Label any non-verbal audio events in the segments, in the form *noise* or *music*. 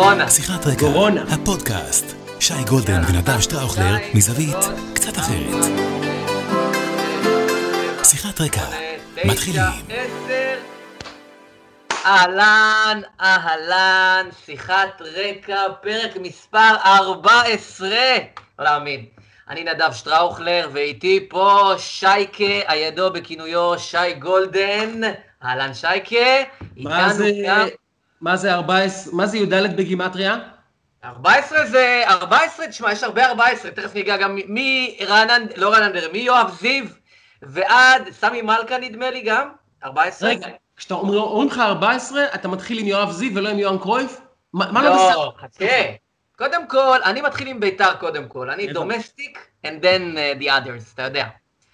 קורונה. שיחת רקע, קורונה. הפודקאסט. שי גולדן ונדב שטראוכלר, מזווית קצת אחרת. שיחת רקע, מתחילים. אהלן, אהלן, שיחת רקע, פרק מספר 14. לא להאמין. אני נדב שטראוכלר, ואיתי פה שייקה, הידוע בכינויו שי גולדן. אהלן שייקה. מה זה, גם- מה זה 14, מה זה י"ד בגימטריה? 14 זה, 14, תשמע, יש הרבה 14, תכף ניגע גם מרענן, לא רענן, מיואב זיו ועד סמי מלכה נדמה לי גם, 14. רגע, כשאתה אומר- אומרים לך 14, אתה מתחיל עם יואב זיו ולא עם יוהאן קרויף? מה מה לא לא, בסדר? חכה. קודם כל, אני מתחיל עם ביתר קודם כל, אני. דומסטיק and then uh, the others, אתה יודע.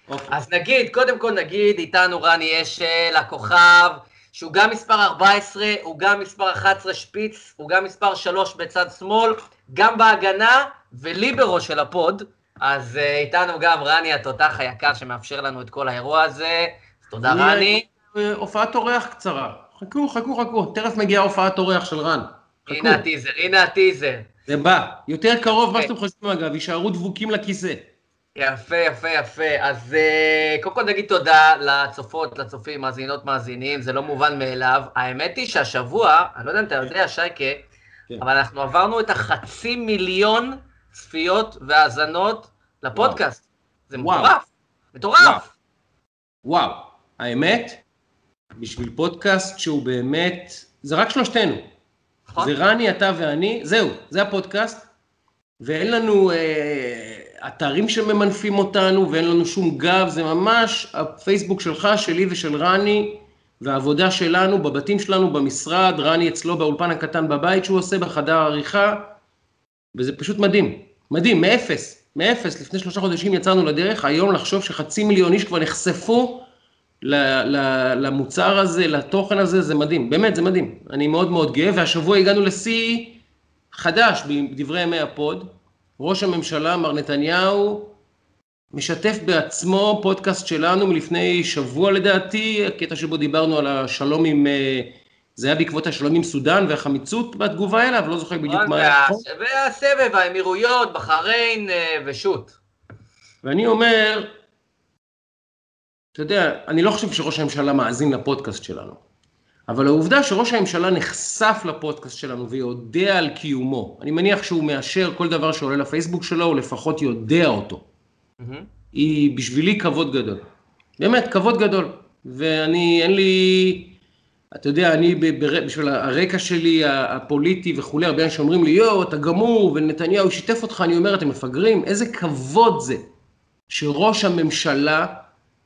אוקיי. אז נגיד, קודם כל נגיד, איתנו רני אשל, הכוכב, שהוא גם מספר 14, הוא גם מספר 11 שפיץ, הוא גם מספר 3 בצד שמאל, גם בהגנה וליברו של ה pod. אז uh, איתנו גם רני התותח היקר שמאפשר לנו את כל האירוע הזה. אז תודה רני. אה, הופעת אורח קצרה. חכו, חכו, חכו, תכף מגיעה הופעת אורח של רן. הנה הטיזר, הנה הטיזר. זה בא. יותר קרוב ממה אוקיי. שאתם חושבים אגב, יישארו דבוקים לכיסא. יפה, יפה, יפה. אז uh, קודם כל נגיד תודה לצופות, לצופים, מאזינות, מאזינים, זה לא מובן מאליו. האמת היא שהשבוע, אני לא יודע אם אתה יודע, שייקה, כן. אבל אנחנו עברנו את החצי מיליון צפיות והאזנות לפודקאסט. זה וואו. מטורף, מטורף. וואו. וואו, האמת, בשביל פודקאסט שהוא באמת, זה רק שלושתנו. נכון? זה רני, אתה ואני, זהו, זה הפודקאסט, ואין לנו אה, אתרים שממנפים אותנו, ואין לנו שום גב, זה ממש הפייסבוק שלך, שלי ושל רני, והעבודה שלנו בבתים שלנו, במשרד, רני אצלו באולפן הקטן בבית שהוא עושה, בחדר העריכה, וזה פשוט מדהים, מדהים, מאפס, מאפס, לפני שלושה חודשים יצאנו לדרך, היום לחשוב שחצי מיליון איש כבר נחשפו למוצר הזה, לתוכן הזה, זה מדהים, באמת זה מדהים. אני מאוד מאוד גאה, והשבוע הגענו לשיא חדש בדברי ימי ה pod. ראש הממשלה, מר נתניהו, משתף בעצמו פודקאסט שלנו מלפני שבוע לדעתי, הקטע שבו דיברנו על השלום עם, אה, זה היה בעקבות השלום עם סודאן והחמיצות בתגובה אליו, לא זוכר בדיוק מה היה. וה-. והסבב, האמירויות, בחריין אה, ושות'. ואני אומר, אתה יודע, אני לא חושב שראש הממשלה מאזין לפודקאסט שלנו, אבל העובדה שראש הממשלה נחשף לפודקאסט שלנו ויודע על קיומו, אני מניח שהוא מאשר כל דבר שעולה לפייסבוק שלו, הוא לפחות יודע אותו, מהמם. היא בשבילי כבוד גדול. באמת, כבוד גדול. ואני, אין לי, אתה יודע, אני בשביל הרקע שלי הפוליטי וכולי, הרבה אנשים אומרים לי, יואו, אתה גמור, ונתניהו שיתף אותך, אני אומר, אתם מפגרים? איזה כבוד זה שראש הממשלה,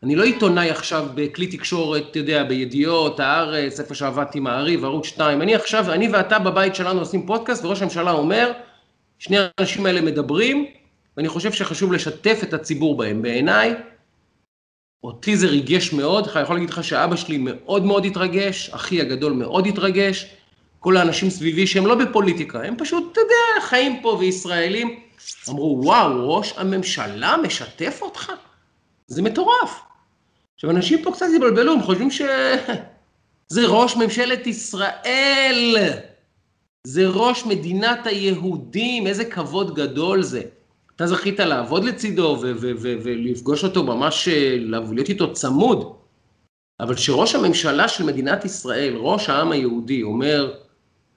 אני לא עיתונאי עכשיו בכלי תקשורת, אתה יודע, בידיעות, הארץ, איפה שעבדתי, מעריב, ערוץ 2, אני עכשיו, אני ואתה בבית שלנו עושים פודקאסט, וראש הממשלה אומר, שני האנשים האלה מדברים, ואני חושב שחשוב לשתף את הציבור בהם. בעיניי, אותי זה ריגש מאוד, אני יכול להגיד לך שאבא שלי מאוד מאוד התרגש, אחי הגדול מאוד התרגש, כל האנשים סביבי שהם לא בפוליטיקה, הם פשוט, אתה יודע, חיים פה וישראלים, אמרו, וואו, ראש הממשלה משתף אותך? זה מטורף. עכשיו, אנשים פה קצת התבלבלו, הם חושבים ש... *laughs* זה ראש ממשלת ישראל, זה ראש מדינת היהודים, איזה כבוד גדול זה. אתה זכית לעבוד לצידו ולפגוש אותו ממש, אה, להיות איתו צמוד. אבל כשראש הממשלה של מדינת ישראל, ראש העם היהודי, אומר,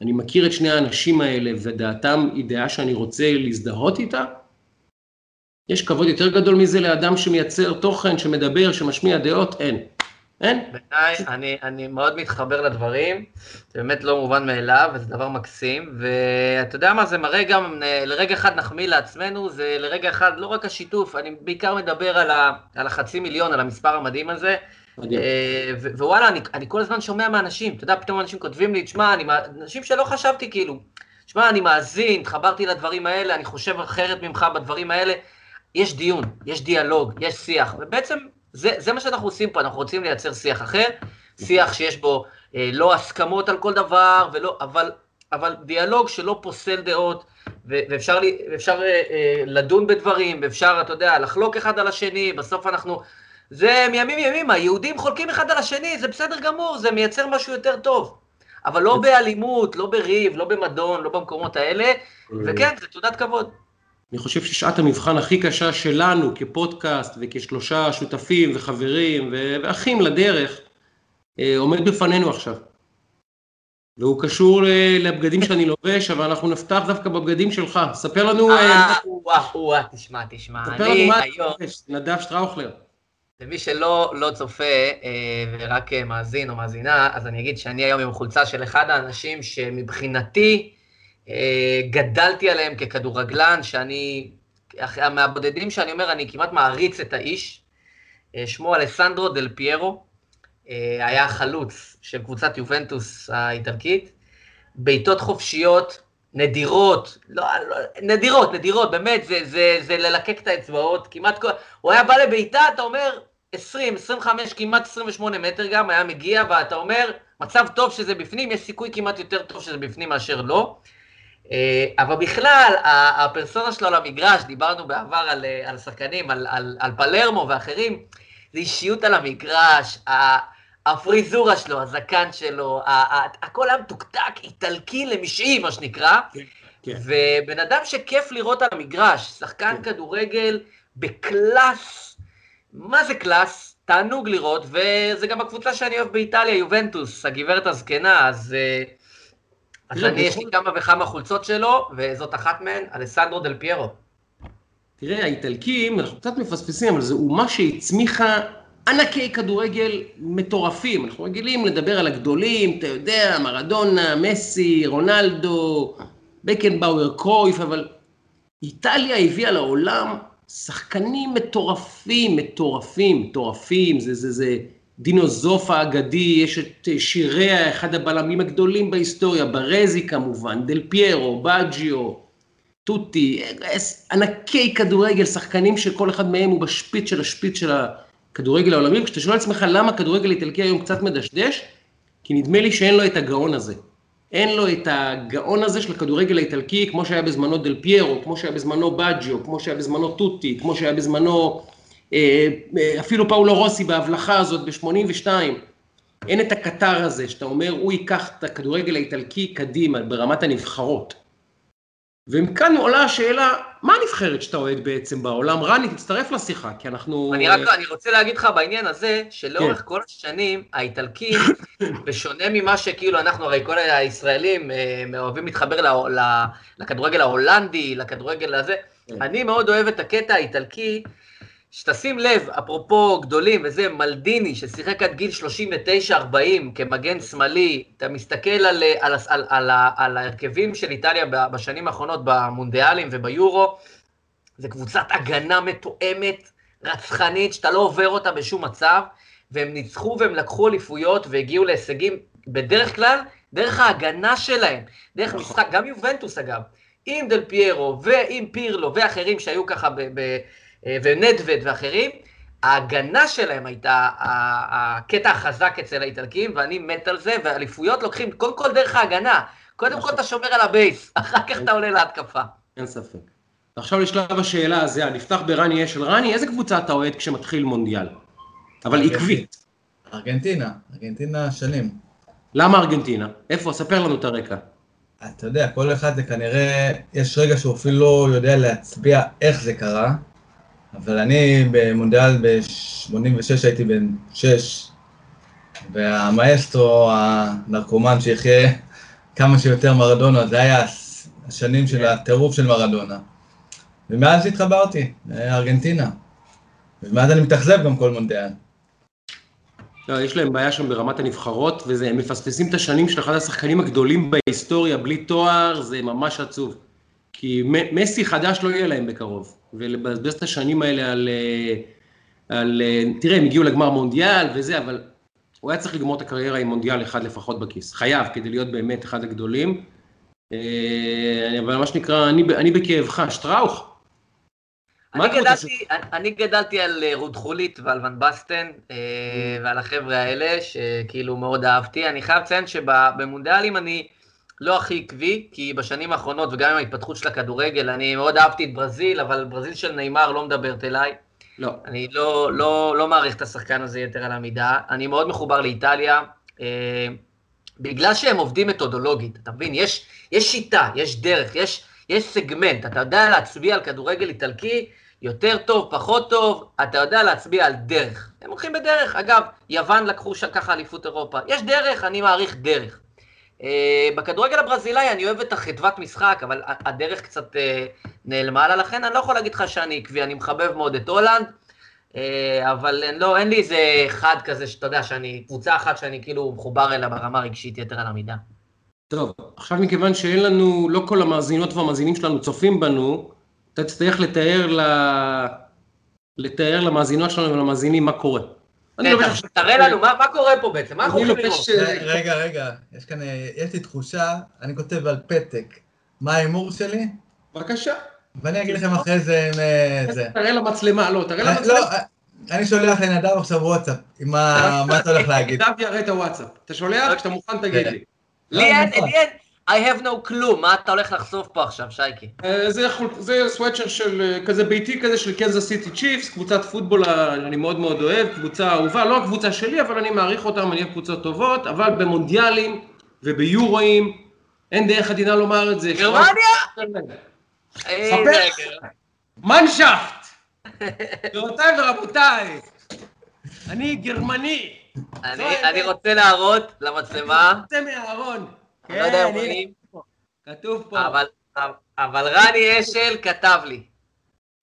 אני מכיר את שני האנשים האלה ודעתם היא דעה שאני רוצה להזדהות איתה, יש כבוד יותר גדול מזה לאדם שמייצר תוכן, שמדבר, שמשמיע דעות? אין. אין? בעיניי, אני, אני מאוד מתחבר לדברים, זה באמת לא מובן מאליו, וזה דבר מקסים, ואתה יודע מה, זה מראה גם, לרגע אחד נחמיא לעצמנו, זה לרגע אחד, לא רק השיתוף, אני בעיקר מדבר על, ה, על החצי מיליון, על המספר המדהים הזה, מדהים. אה, ו- ווואלה, אני, אני כל הזמן שומע מאנשים, אתה יודע, פתאום אנשים כותבים לי, תשמע, אני, אנשים שלא חשבתי כאילו, תשמע, אני מאזין, התחברתי לדברים האלה, אני חושב אחרת ממך בדברים האלה, יש דיון, יש דיאלוג, יש שיח, ובעצם זה, זה מה שאנחנו עושים פה, אנחנו רוצים לייצר שיח אחר, שיח שיש בו אה, לא הסכמות על כל דבר, ולא, אבל, אבל דיאלוג שלא פוסל דעות, ו- ואפשר, לי, ואפשר אה, אה, לדון בדברים, ואפשר, אתה יודע, לחלוק אחד על השני, בסוף אנחנו... זה מימים ימימה, יהודים חולקים אחד על השני, זה בסדר גמור, זה מייצר משהו יותר טוב. אבל לא באלימות, לא בריב, לא במדון, לא במקומות האלה, וכן, זה תעודת כבוד. אני חושב ששעת המבחן הכי קשה שלנו כפודקאסט וכשלושה שותפים וחברים ואחים לדרך, אה, עומד בפנינו עכשיו. והוא קשור לבגדים *laughs* שאני לובש, אבל אנחנו נפתח דווקא בבגדים שלך. ספר לנו... אה, וואה, וואה, תשמע, תשמע. ספר לנו מה אתה לובש, נדב שטראוכלר. למי שלא לא צופה אה, ורק מאזין או מאזינה, אז אני אגיד שאני היום עם חולצה של אחד האנשים שמבחינתי אה, גדלתי עליהם ככדורגלן, שאני, מהבודדים שאני אומר, אני כמעט מעריץ את האיש. אה, שמו אלסנדרו דל פיירו, אה, היה חלוץ של קבוצת יובנטוס האיטלקית. בעיטות חופשיות נדירות, לא, לא, נדירות, נדירות, באמת, זה, זה, זה ללקק את האצבעות, כמעט כל... הוא היה בא לבעיטה, אתה אומר, 20, 25, כמעט 28 מטר גם, היה מגיע, ואתה אומר, מצב טוב שזה בפנים, יש סיכוי כמעט יותר טוב שזה בפנים מאשר לא. אה, אבל בכלל, הפרסונה שלו על המגרש, דיברנו בעבר על, אה, על שחקנים, על, על, על פלרמו ואחרים, זה אישיות על המגרש, הפריזורה שלו, הזקן שלו, הכל היה מתוקתק, איטלקי למשעי, מה שנקרא. כן, כן. ובן אדם שכיף לראות על המגרש, שחקן כן. כדורגל בקלאס, מה זה קלאס? תענוג לראות, וזה גם הקבוצה שאני אוהב באיטליה, יובנטוס, הגברת הזקנה, אז... אה, אז אני, יש לי כמה וכמה חולצות שלו, וזאת אחת מהן, אלסנדרו דל פיירו. תראה, האיטלקים, אנחנו קצת מפספסים, אבל זו אומה שהצמיחה ענקי כדורגל מטורפים. אנחנו רגילים לדבר על הגדולים, אתה יודע, מרדונה, מסי, רונלדו, בקנבאואר, קרויף, אבל איטליה הביאה לעולם שחקנים מטורפים, מטורפים, מטורפים, זה, זה, זה דינו זופה האגדי, יש את שיריה, אחד הבלמים הגדולים בהיסטוריה, ברזי כמובן, דל פיירו, בג'יו, טוטי, ענקי כדורגל, שחקנים שכל אחד מהם הוא בשפיץ של השפיץ של הכדורגל העולמי, כשאתה שואל עצמך למה הכדורגל האיטלקי היום קצת מדשדש, כי נדמה לי שאין לו את הגאון הזה. אין לו את הגאון הזה של הכדורגל האיטלקי, כמו שהיה בזמנו דל פיירו, כמו שהיה בזמנו בג'יו, כמו שהיה בזמנו טוטי, כמו שהיה בזמנו אה, אה, אפילו פאולו רוסי בהבלחה הזאת ב-82. אין את הקטר הזה, שאתה אומר, הוא ייקח את הכדורגל האיטלקי קדימה, ברמת הנבחרות. ומכאן עולה השאלה, מה הנבחרת שאתה אוהד בעצם בעולם? רני, תצטרף לשיחה, כי אנחנו... אני רק, אני רוצה להגיד לך בעניין הזה, שלאורך כן. כל השנים, האיטלקים, *laughs* בשונה ממה שכאילו אנחנו, הרי כל הישראלים אה, אוהבים להתחבר לכדורגל ההולנדי, לכדורגל הזה, כן. אני מאוד אוהב את הקטע האיטלקי, שתשים לב, אפרופו גדולים וזה, מלדיני, ששיחק עד גיל 39-40 כמגן שמאלי, אתה מסתכל על, על, על, על, על ההרכבים של איטליה בשנים האחרונות במונדיאלים וביורו, זה קבוצת הגנה מתואמת, רצחנית, שאתה לא עובר אותה בשום מצב, והם ניצחו והם לקחו אליפויות והגיעו להישגים, בדרך כלל, דרך ההגנה שלהם, דרך נכון. משחק, גם יובנטוס אגב, עם דל פיירו ועם פירלו ואחרים שהיו ככה ב... ב ונדווד ואחרים, ההגנה שלהם הייתה הקטע החזק אצל האיטלקים, ואני מת על זה, ואליפויות לוקחים קודם כל דרך ההגנה. קודם כל אתה שומר על ה base, *laughs* אחר כך אתה עולה להתקפה. אין ספק. עכשיו לשלב השאלה הזה, נפתח ברני אשל. רני, איזה קבוצה אתה אוהד כשמתחיל מונדיאל? אבל עקבית. ארגנטינה, ארגנטינה שנים. למה ארגנטינה? איפה? ספר לנו את הרקע. אתה יודע, כל אחד זה כנראה, יש רגע שהוא אפילו לא יודע להצביע איך זה קרה, אבל אני במונדיאל ב-86 הייתי בן 6, והמאסטרו, הנרקומן שיחיה כמה שיותר מרדונה, זה היה השנים של הטירוף של מרדונה. ומאז התחברתי לארגנטינה. ומאז אני מתאכזב גם כל מונדיאל. לא, יש להם בעיה שם ברמת הנבחרות, והם מפספסים את השנים של אחד השחקנים הגדולים בהיסטוריה, בלי תואר, זה ממש עצוב. כי מסי חדש לא יהיה להם בקרוב. ולבזבז את השנים האלה על, אה, על... אה, תראה, הם הגיעו לגמר מונדיאל וזה, אבל הוא היה צריך לגמור את הקריירה עם מונדיאל אחד לפחות בכיס. חייב, כדי להיות באמת אחד הגדולים. אה, אבל מה שנקרא, אני, אני בכאבך, שטראוך. אני גדלתי, ש... אני גדלתי על רות חולית ועל ון בסטן ועל החבר'ה האלה, שכאילו מאוד אהבתי. אני חייב לציין שבמונדיאלים אני לא הכי עקבי, כי בשנים האחרונות, וגם עם ההתפתחות של הכדורגל, אני מאוד אהבתי את ברזיל, אבל ברזיל של נאמר לא מדברת אליי. לא. אני לא, לא, לא מעריך את השחקן הזה יתר על המידה. אני מאוד מחובר לאיטליה. אה, בגלל שהם עובדים מתודולוגית, אתה מבין? יש, יש שיטה, יש דרך, יש, יש סגמנט, אתה יודע להצביע על כדורגל איטלקי יותר טוב, פחות טוב, אתה יודע להצביע על דרך. הם הולכים בדרך. אגב, יוון לקחו ככה אליפות אירופה. יש דרך, אני מעריך דרך. Uh, בכדורגל הברזילאי אני אוהב את החדוות משחק, אבל הדרך קצת uh, נעלמה לה, לכן אני לא יכול להגיד לך שאני עקבי, אני מחבב מאוד את הולנד, uh, אבל לא, אין לי איזה אחד כזה שאתה יודע, שאני, קבוצה אחת שאני כאילו מחובר אליה ברמה רגשית יתר על המידה. טוב, עכשיו מכיוון שאין לנו, לא כל המאזינות והמאזינים שלנו צופים בנו, אתה תצטרך לתאר, ל... לתאר למאזינות שלנו ולמאזינים מה קורה. תראה לנו, מה קורה פה בעצם? מה אנחנו הולכים לראות? רגע, רגע, יש כאן, יש לי תחושה, אני כותב על פתק, מה ההימור שלי? בבקשה. ואני אגיד לכם אחרי זה זה. תראה למצלמה, לא, תראה למצלמה. לא, אני שולח לנדב עכשיו וואטסאפ, עם מה אתה הולך להגיד. נדב יראה את הוואטסאפ. אתה שולח? כשאתה מוכן תגיד לי. לי אין, לי אין, I have no clue, מה אתה הולך לחשוף פה עכשיו, שייקי? אה, זה סוואצ'ר של, אה, כזה ביתי כזה של קנזס סיטי צ'יפס, קבוצת פוטבול אני מאוד מאוד אוהב, קבוצה אהובה, לא הקבוצה שלי, אבל אני מעריך אותם, אני אוהב קבוצות טובות, אבל במונדיאלים וביורואים, אין דרך עדינה לומר את זה. גרמניה? מנשפט! גבירותיי ורבותיי, אני גרמני. אני רוצה להראות למצלמה. יוצא מהארון. אני לא יודע אם רואים. כתוב פה. אבל רני אשל כתב לי.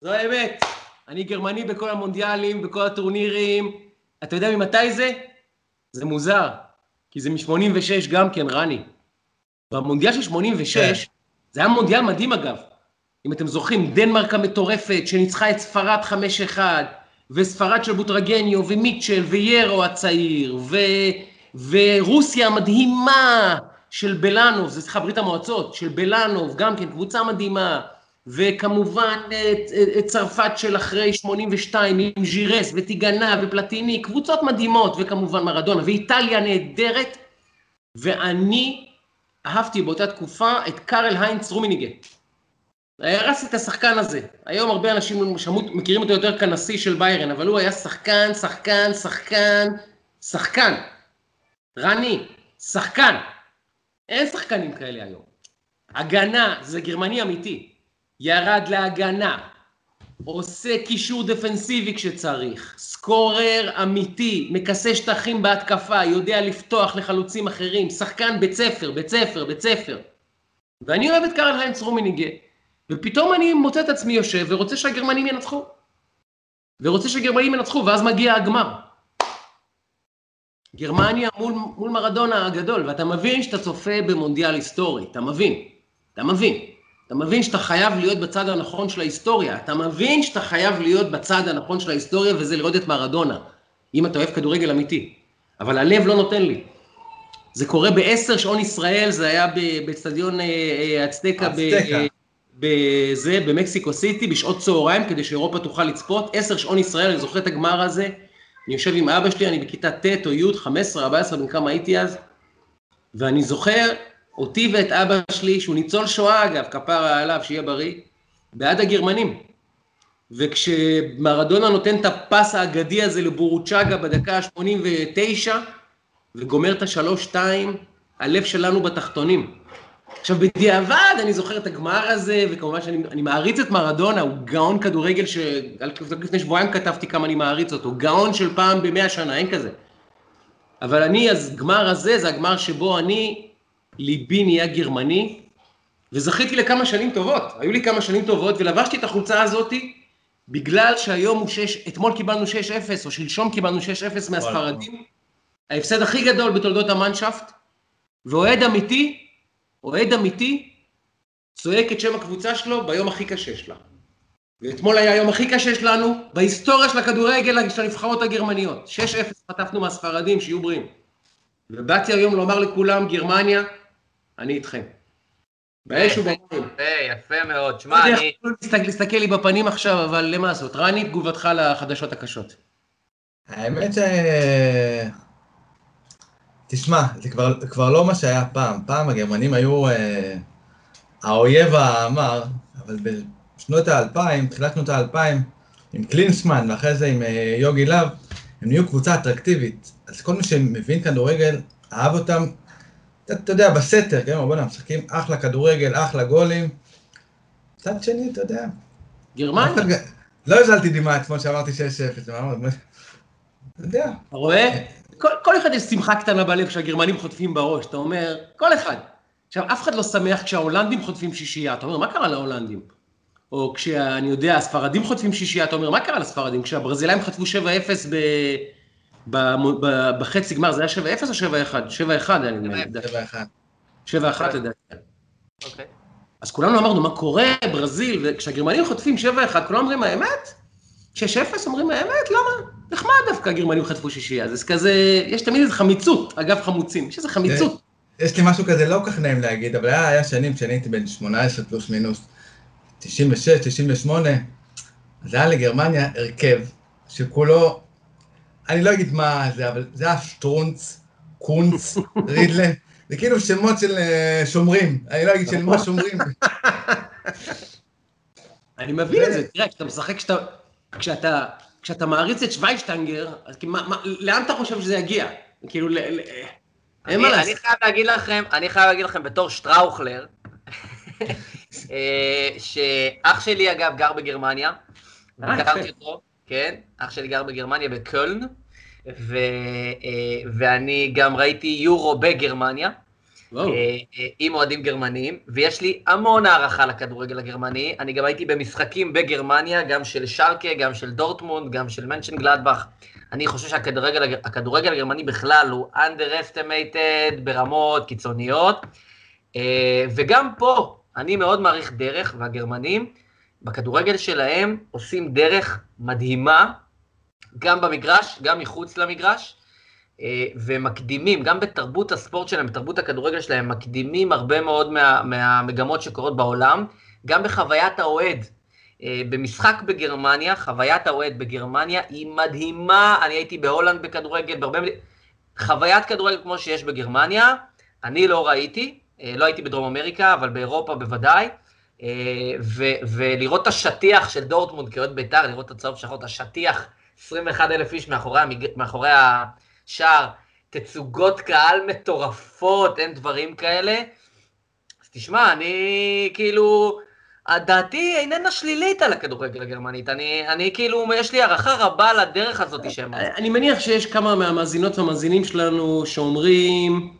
זו האמת. אני גרמני בכל המונדיאלים, בכל הטורנירים. אתה יודע ממתי זה? זה מוזר. כי זה מ-86 גם כן, רני. במונדיאל של 86, כן. זה היה מונדיאל מדהים אגב. אם אתם זוכרים, דנמרק המטורפת שניצחה את ספרד 5-1, וספרד של בוטרגניו, ומיטשל, ויירו הצעיר, ו... ורוסיה המדהימה של בלאנוב, זה סליחה, ברית המועצות, של בלאנוב, גם כן קבוצה מדהימה, וכמובן את, את צרפת של אחרי 82 עם ז'ירס וטיגנה ופלטיני, קבוצות מדהימות, וכמובן מרדונה, ואיטליה נהדרת, ואני אהבתי באותה תקופה את קארל היינץ רומיניגה. הרסתי את השחקן הזה. היום הרבה אנשים שמות, מכירים אותו יותר כנשיא של ביירן, אבל הוא היה שחקן, שחקן, שחקן, שחקן. רני, שחקן. אין שחקנים כאלה היום. הגנה, זה גרמני אמיתי. ירד להגנה, עושה קישור דפנסיבי כשצריך, סקורר אמיתי, מכסה שטחים בהתקפה, יודע לפתוח לחלוצים אחרים, שחקן בית ספר, בית ספר, בית ספר. ואני אוהב את קרל היינץ רומיניגה, ופתאום אני מוצא את עצמי יושב ורוצה שהגרמנים ינצחו. ורוצה שהגרמנים ינצחו, ואז מגיע הגמר. גרמניה מול, מול מרדונה הגדול, ואתה מבין שאתה צופה במונדיאל היסטורי, אתה מבין, אתה מבין. אתה מבין שאתה חייב להיות בצד הנכון של ההיסטוריה, אתה מבין שאתה חייב להיות בצד הנכון של ההיסטוריה, וזה לראות את מרדונה, אם אתה אוהב כדורגל אמיתי. אבל הלב לא נותן לי. זה קורה בעשר שעון ישראל, זה היה באצטדיון אצטקה, אה, בזה, במקסיקו סיטי, בשעות צהריים, כדי שאירופה תוכל לצפות. עשר שעון ישראל, אני זוכר את הגמר הזה. אני יושב עם אבא שלי, אני בכיתה ט' או י', 15, 14, בן כמה הייתי אז, ואני זוכר אותי ואת אבא שלי, שהוא ניצול שואה אגב, כפרה עליו, שיהיה בריא, בעד הגרמנים. וכשמרדונה נותן את הפס האגדי הזה לבורוצ'אגה בדקה ה-89, וגומר את השלוש-שתיים, הלב שלנו בתחתונים. עכשיו, בדיעבד אני זוכר את הגמר הזה, וכמובן שאני מעריץ את מרדונה, הוא גאון כדורגל ש... לפני שבועיים כתבתי כמה אני מעריץ אותו, גאון של פעם במאה שנה, אין כזה. אבל אני, אז גמר הזה, זה הגמר שבו אני, ליבי נהיה גרמני, וזכיתי לכמה שנים טובות. היו לי כמה שנים טובות, ולבשתי את החולצה הזאתי, בגלל שהיום הוא 6, אתמול קיבלנו 6-0, או שלשום קיבלנו 6-0 מהספרדים. ההפסד הכי גדול בתולדות המנשפט, ואוהד אמיתי, אוהד אמיתי צועק את שם הקבוצה שלו ביום הכי קשה שלה. ואתמול היה היום הכי קשה שלנו בהיסטוריה של הכדורגל של הנבחרות הגרמניות. 6-0 חטפנו מהספרדים, שיהיו בריאים. ובאתי היום לומר לכולם, גרמניה, אני איתכם. באש ובעיניים. יפה, מאוד. שמע, אני... אני... לא להסתכל לי בפנים עכשיו, אבל למה לעשות? רני, תגובתך לחדשות הקשות. האמת ש... תשמע, זה כבר, כבר לא מה שהיה פעם. פעם הגרמנים היו אה, האויב המר, אבל בשנות האלפיים, תחילת שנות האלפיים, עם קלינסמן ואחרי זה עם אה, יוגי להב, הם נהיו קבוצה אטרקטיבית. אז כל מי שמבין כדורגל אהב אותם אתה יודע, בסתר, כן, בוא'נה, משחקים אחלה כדורגל, אחלה גולים. מצד שני, אתה יודע. גרמניה. לא הזלתי דמעה אתמול שאמרתי 6-0, אתה יודע. אתה רואה? כל, כל אחד יש שמחה קטנה בלב כשהגרמנים חוטפים בראש, אתה אומר, כל אחד. עכשיו, אף אחד לא שמח כשההולנדים חוטפים שישייה, אתה אומר, מה קרה להולנדים? או כשאני יודע, הספרדים חוטפים שישייה, אתה אומר, מה קרה לספרדים? כשהברזילאים חטפו 7-0 ב... ב... ב... בחצי גמר, זה היה 7-0 או 7-1? 7-1 היה נדמה לי. 7-1 לדעתי. אוקיי. אז כולנו אמרנו, מה קורה, ברזיל, וכשהגרמנים חוטפים 7-1, כולם אומרים, האמת? 6-0 אומרים, האמת? למה? נחמד דווקא הגרמנים חטפו שישייה, זה כזה, יש תמיד איזה חמיצות, אגב חמוצים, יש איזה חמיצות. יש לי משהו כזה לא כל כך נעים להגיד, אבל היה, היה שנים כשאני הייתי בן 18 פלוס מינוס, 96, 98, אז היה לגרמניה הרכב שכולו, אני לא אגיד מה זה, אבל זה היה שטרונץ, קונץ, *laughs* רידלה, זה כאילו שמות של uh, שומרים, אני לא אגיד של מה שומרים. *laughs* אני מבין את זה, תראה, כשאתה משחק, כשאתה, כשאתה, כשאתה מעריץ את שוויישטנגר, אז מה, מה, לאן אתה חושב שזה יגיע? כאילו, ל, ל, אין מה לעשות. אני חייב להגיד לכם, אני חייב להגיד לכם בתור שטראוכלר, אה, שאח שלי אגב גר בגרמניה, אה, הכרתי אותו, כן, אח שלי גר בגרמניה בקולן, ו, אה, ואני גם ראיתי יורו בגרמניה, עם אוהדים גרמניים, ויש לי המון הערכה לכדורגל הגרמני, אני גם הייתי במשחקים בגרמניה, גם של שלקה, גם של דורטמונד, גם של מנשן גלדבך. אני חושב שהכדורגל הגרמני בכלל הוא underestimated ברמות קיצוניות, וגם פה, אני מאוד מעריך דרך, והגרמנים, בכדורגל שלהם עושים דרך מדהימה, גם במגרש, גם מחוץ למגרש, ומקדימים, גם בתרבות הספורט שלהם, בתרבות הכדורגל שלהם, מקדימים הרבה מאוד מה, מהמגמות שקורות בעולם, גם בחוויית האוהד. במשחק בגרמניה, חוויית האוהד בגרמניה היא מדהימה, אני הייתי בהולנד בכדורגל, בהרבה... חוויית כדורגל כמו שיש בגרמניה, אני לא ראיתי, לא הייתי בדרום אמריקה, אבל באירופה בוודאי, ו- ולראות את השטיח של דורטמונד כאוהד בית"ר, לראות את הצהוב שחור, את השטיח, 21 אלף איש מאחורי, המג... מאחורי השער, תצוגות קהל מטורפות, אין דברים כאלה. אז תשמע, אני כאילו, דעתי איננה שלילית על הכדורגל הגרמנית, אני, אני כאילו, יש לי הערכה רבה לדרך הזאת שהם... אני מניח שיש כמה מהמאזינות והמאזינים שלנו שאומרים,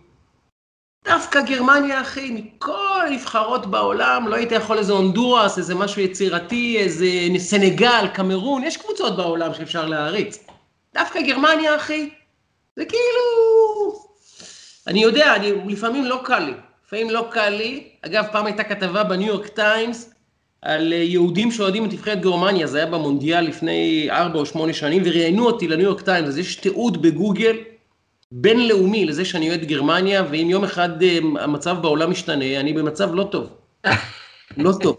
דווקא גרמניה, אחי, מכל הנבחרות בעולם, לא היית יכול איזה הונדורס, איזה משהו יצירתי, איזה סנגל, קמרון, יש קבוצות בעולם שאפשר להעריץ. דווקא גרמניה, אחי, זה כאילו... אני יודע, אני, לפעמים לא קל לי. לפעמים לא קל לי. אגב, פעם הייתה כתבה בניו יורק טיימס על יהודים שאוהדים את נבחרת גרמניה, זה היה במונדיאל לפני ארבע או שמונה שנים, וראיינו אותי לניו יורק טיימס, אז יש תיעוד בגוגל בינלאומי לזה שאני אוהד גרמניה, ואם יום אחד המצב בעולם משתנה, אני במצב לא טוב. *laughs* לא טוב.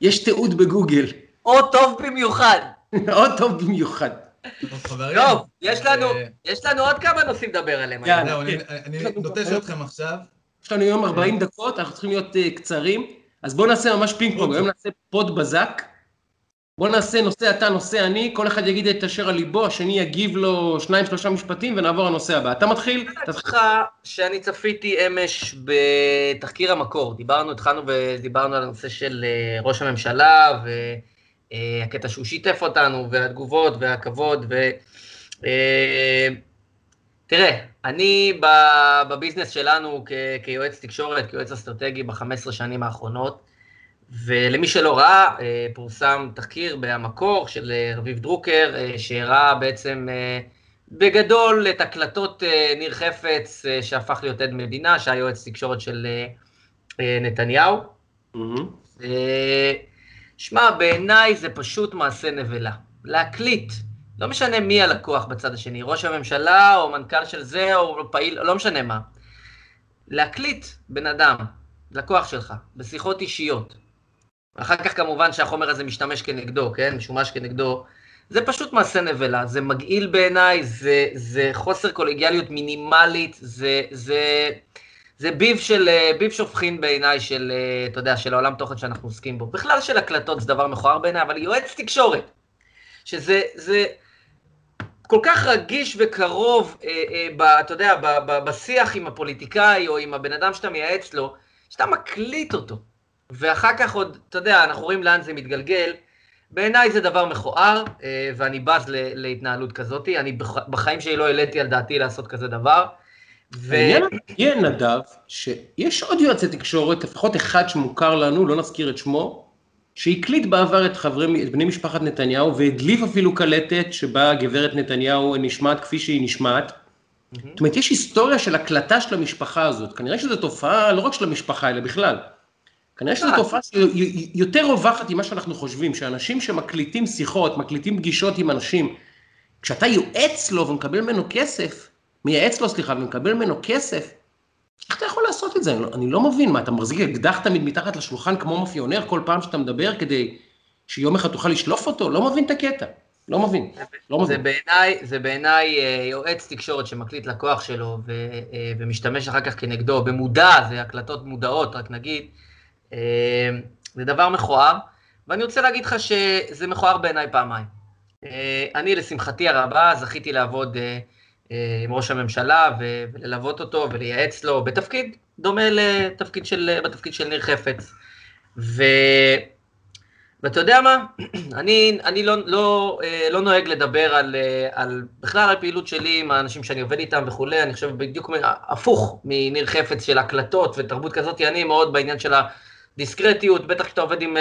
יש תיעוד בגוגל. או טוב במיוחד. *laughs* או טוב במיוחד. טוב, יש לנו, יש לנו עוד כמה נושאים לדבר עליהם. אני נוטש אתכם עכשיו. יש לנו היום 40 דקות, אנחנו צריכים להיות קצרים, אז בואו נעשה ממש פינג פונג, היום נעשה pod בזק. בואו נעשה נושא אתה, נושא אני, כל אחד יגיד את אשר על ליבו, השני יגיב לו שניים, שלושה משפטים ונעבור לנושא הבא. אתה מתחיל? אני לך שאני צפיתי אמש בתחקיר המקור. דיברנו, התחלנו ודיברנו על הנושא של ראש הממשלה, והקטע שהוא שיתף אותנו, והתגובות, והכבוד, ו... תראה, אני בביזנס שלנו כיועץ תקשורת, כיועץ אסטרטגי ב-15 שנים האחרונות, ולמי שלא ראה, פורסם תחקיר במקור של רביב דרוקר, שהראה בעצם בגדול את הקלטות ניר חפץ, שהפך להיות עד מדינה, שהיה יועץ תקשורת של נתניהו. שמע, בעיניי זה פשוט מעשה נבלה. להקליט, לא משנה מי הלקוח בצד השני, ראש הממשלה או מנכ"ל של זה או פעיל, לא משנה מה. להקליט בן אדם, לקוח שלך, בשיחות אישיות, אחר כך כמובן שהחומר הזה משתמש כנגדו, כן? משומש כנגדו. זה פשוט מעשה נבלה, זה מגעיל בעיניי, זה, זה חוסר קולגיאליות מינימלית, זה, זה, זה ביב של, ביב שופכין בעיניי של, אתה יודע, של העולם תוכן שאנחנו עוסקים בו. בכלל של הקלטות זה דבר מכוער בעיניי, אבל יועץ תקשורת, שזה, זה, כל כך רגיש וקרוב, אה, אה, ב, אתה יודע, ב, ב, בשיח עם הפוליטיקאי או עם הבן אדם שאתה מייעץ לו, שאתה מקליט אותו. ואחר כך עוד, אתה יודע, אנחנו רואים לאן זה מתגלגל. בעיניי זה דבר מכוער, אה, ואני בז ל, להתנהלות כזאת. אני בח, בחיים שלי לא העליתי על דעתי לעשות כזה דבר. ו... העניין, נדב, שיש עוד יועצי תקשורת, לפחות אחד שמוכר לנו, לא נזכיר את שמו, שהקליט בעבר את חברי, את בני משפחת נתניהו, והדליף אפילו קלטת שבה גברת נתניהו נשמעת כפי שהיא נשמעת. זאת אומרת, יש היסטוריה של הקלטה של המשפחה הזאת. כנראה שזו תופעה לא רק של המשפחה, אלא בכלל. כנראה שזו תופעה יותר רווחת ממה שאנחנו חושבים, שאנשים שמקליטים שיחות, מקליטים פגישות עם אנשים, כשאתה יועץ לו ומקבל ממנו כסף, מייעץ לו, סליחה, ומקבל ממנו כסף, איך אתה יכול לעשות את זה? אני לא, אני לא מבין, מה, אתה מחזיק אקדח תמיד מתחת לשולחן כמו מאפיונר כל פעם שאתה מדבר כדי שיום אחד תוכל לשלוף אותו? לא מבין את הקטע. לא מבין, לא מבין. זה בעיניי, זה בעיניי אה, יועץ תקשורת שמקליט לקוח שלו ו, אה, ומשתמש אחר כך כנגדו, במודע, זה הקלטות מודעות, רק נגיד, אה, זה דבר מכוער, ואני רוצה להגיד לך שזה מכוער בעיניי פעמיים. אני, לשמחתי הרבה, זכיתי לעבוד עם ראש הממשלה וללוות אותו ולייעץ לו בתפקיד דומה לתפקיד של, בתפקיד של ניר חפץ. ו... ואתה יודע מה? *clears throat* אני, אני לא, לא, לא נוהג לדבר על, על בכלל הפעילות שלי עם האנשים שאני עובד איתם וכולי, אני חושב בדיוק הפוך מניר חפץ של הקלטות ותרבות כזאת, אני מאוד בעניין של הדיסקרטיות, בטח כשאתה עובד עם,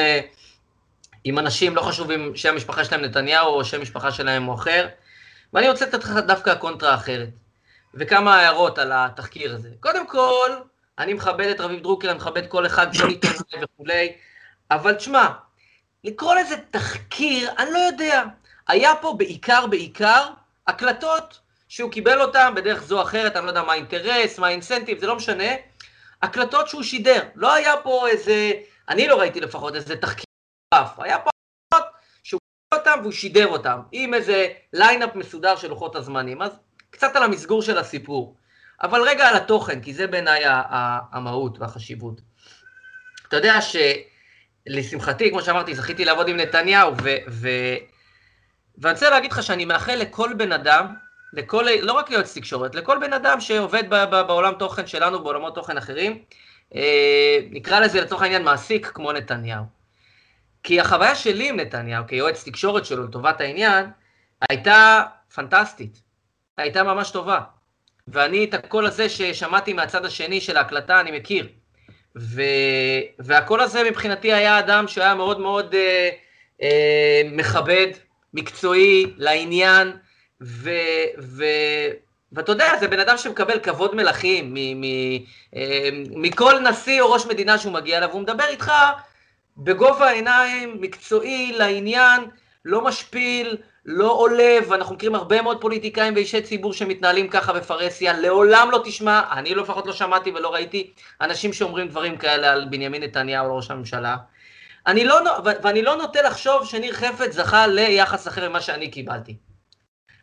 עם אנשים, לא חשוב אם שם המשפחה שלהם נתניהו או שם המשפחה שלהם הוא אחר. ואני רוצה לתת לך דווקא קונטרה אחרת, וכמה הערות על התחקיר הזה. קודם כל, אני מכבד את רביב דרוקר, אני מכבד כל אחד, כל עיתונאי *coughs* וכולי, אבל תשמע, לקרוא לזה תחקיר, אני לא יודע. היה פה בעיקר, בעיקר, הקלטות שהוא קיבל אותן בדרך זו או אחרת, אני לא יודע מה האינטרס, מה ה incentive, זה לא משנה. הקלטות שהוא שידר. לא היה פה איזה, אני לא ראיתי לפחות איזה תחקיר. היה פה אותם והוא שידר אותם, עם איזה lineup מסודר של לוחות הזמנים, אז קצת על המסגור של הסיפור. אבל רגע על התוכן, כי זה בעיניי המהות והחשיבות. אתה יודע שלשמחתי, כמו שאמרתי, זכיתי לעבוד עם נתניהו, ו... ו... ואני רוצה להגיד לך שאני מאחל לכל בן אדם, לכל, לא רק ליועץ תקשורת, לכל בן אדם שעובד ב, ב, בעולם תוכן שלנו, בעולמות תוכן אחרים, אה, נקרא לזה לצורך העניין מעסיק כמו נתניהו. כי החוויה שלי עם נתניהו, כיועץ תקשורת שלו לטובת העניין, הייתה פנטסטית. הייתה ממש טובה. ואני את הקול הזה ששמעתי מהצד השני של ההקלטה, אני מכיר. ו... והקול הזה מבחינתי היה אדם שהיה מאוד מאוד אה, אה, מכבד, מקצועי, לעניין, ו... ו... ואתה יודע, זה בן אדם שמקבל כבוד מלכים מ... מ... אה, מכל נשיא או ראש מדינה שהוא מגיע אליו, הוא מדבר איתך בגובה העיניים, מקצועי, לעניין, לא משפיל, לא עולב, אנחנו מכירים הרבה מאוד פוליטיקאים ואישי ציבור שמתנהלים ככה בפרהסיה, לעולם לא תשמע, אני לפחות לא שמעתי ולא ראיתי אנשים שאומרים דברים כאלה על בנימין נתניהו, ראש הממשלה. אני לא, ואני לא נוטה לחשוב שניר חפץ זכה ליחס אחר ממה שאני קיבלתי.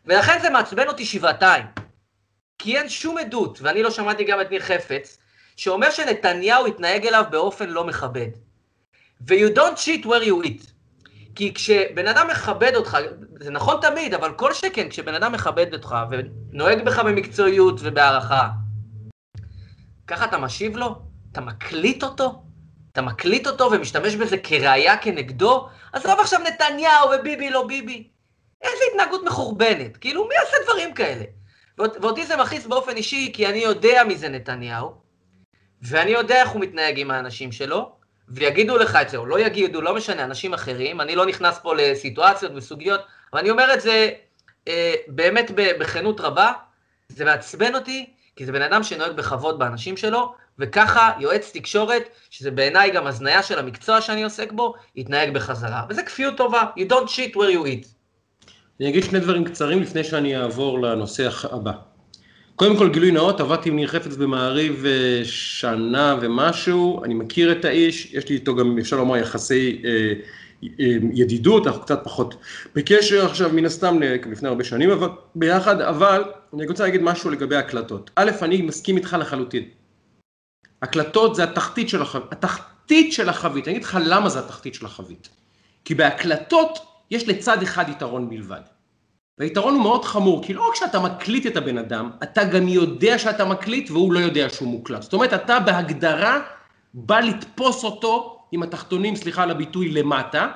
ולכן זה מעצבן אותי שבעתיים. כי אין שום עדות, ואני לא שמעתי גם את ניר חפץ, שאומר שנתניהו התנהג אליו באופן לא מכבד. ו-you don't cheat where you eat. כי כשבן אדם מכבד אותך, זה נכון תמיד, אבל כל שכן, כשבן אדם מכבד אותך ונוהג בך במקצועיות ובהערכה, ככה אתה משיב לו? אתה מקליט אותו? אתה מקליט אותו ומשתמש בזה כראיה כנגדו? עזוב עכשיו נתניהו וביבי לא ביבי. איזה התנהגות מחורבנת. כאילו, מי עושה דברים כאלה? ואותי זה מכעיס באופן אישי, כי אני יודע מי זה נתניהו, ואני יודע איך הוא מתנהג עם האנשים שלו, ויגידו לך את זה, או לא יגידו, לא משנה, אנשים אחרים, אני לא נכנס פה לסיטואציות וסוגיות, אבל אני אומר את זה אה, באמת בכנות רבה, זה מעצבן אותי, כי זה בן אדם שנוהג בכבוד באנשים שלו, וככה יועץ תקשורת, שזה בעיניי גם הזניה של המקצוע שאני עוסק בו, יתנהג בחזרה. וזה כפיות טובה, you don't cheat where you eat. אני אגיד שני דברים קצרים לפני שאני אעבור לנושא הבא. קודם כל גילוי נאות, עבדתי עם ניר חפץ במעריב אה, שנה ומשהו, אני מכיר את האיש, יש לי איתו גם, אפשר לומר, יחסי אה, אה, ידידות, אנחנו קצת פחות בקשר עכשיו, מן הסתם, לפני הרבה שנים ביחד, אבל אני רוצה להגיד משהו לגבי הקלטות. א', אני מסכים איתך לחלוטין. הקלטות זה התחתית של החבית, התחתית של החבית, אני אגיד לך למה זה התחתית של החבית. כי בהקלטות יש לצד אחד יתרון בלבד. והיתרון הוא מאוד חמור, כי לא רק שאתה מקליט את הבן אדם, אתה גם יודע שאתה מקליט והוא לא יודע שהוא מוקלט. זאת אומרת, אתה בהגדרה בא לתפוס אותו עם התחתונים, סליחה על הביטוי, למטה.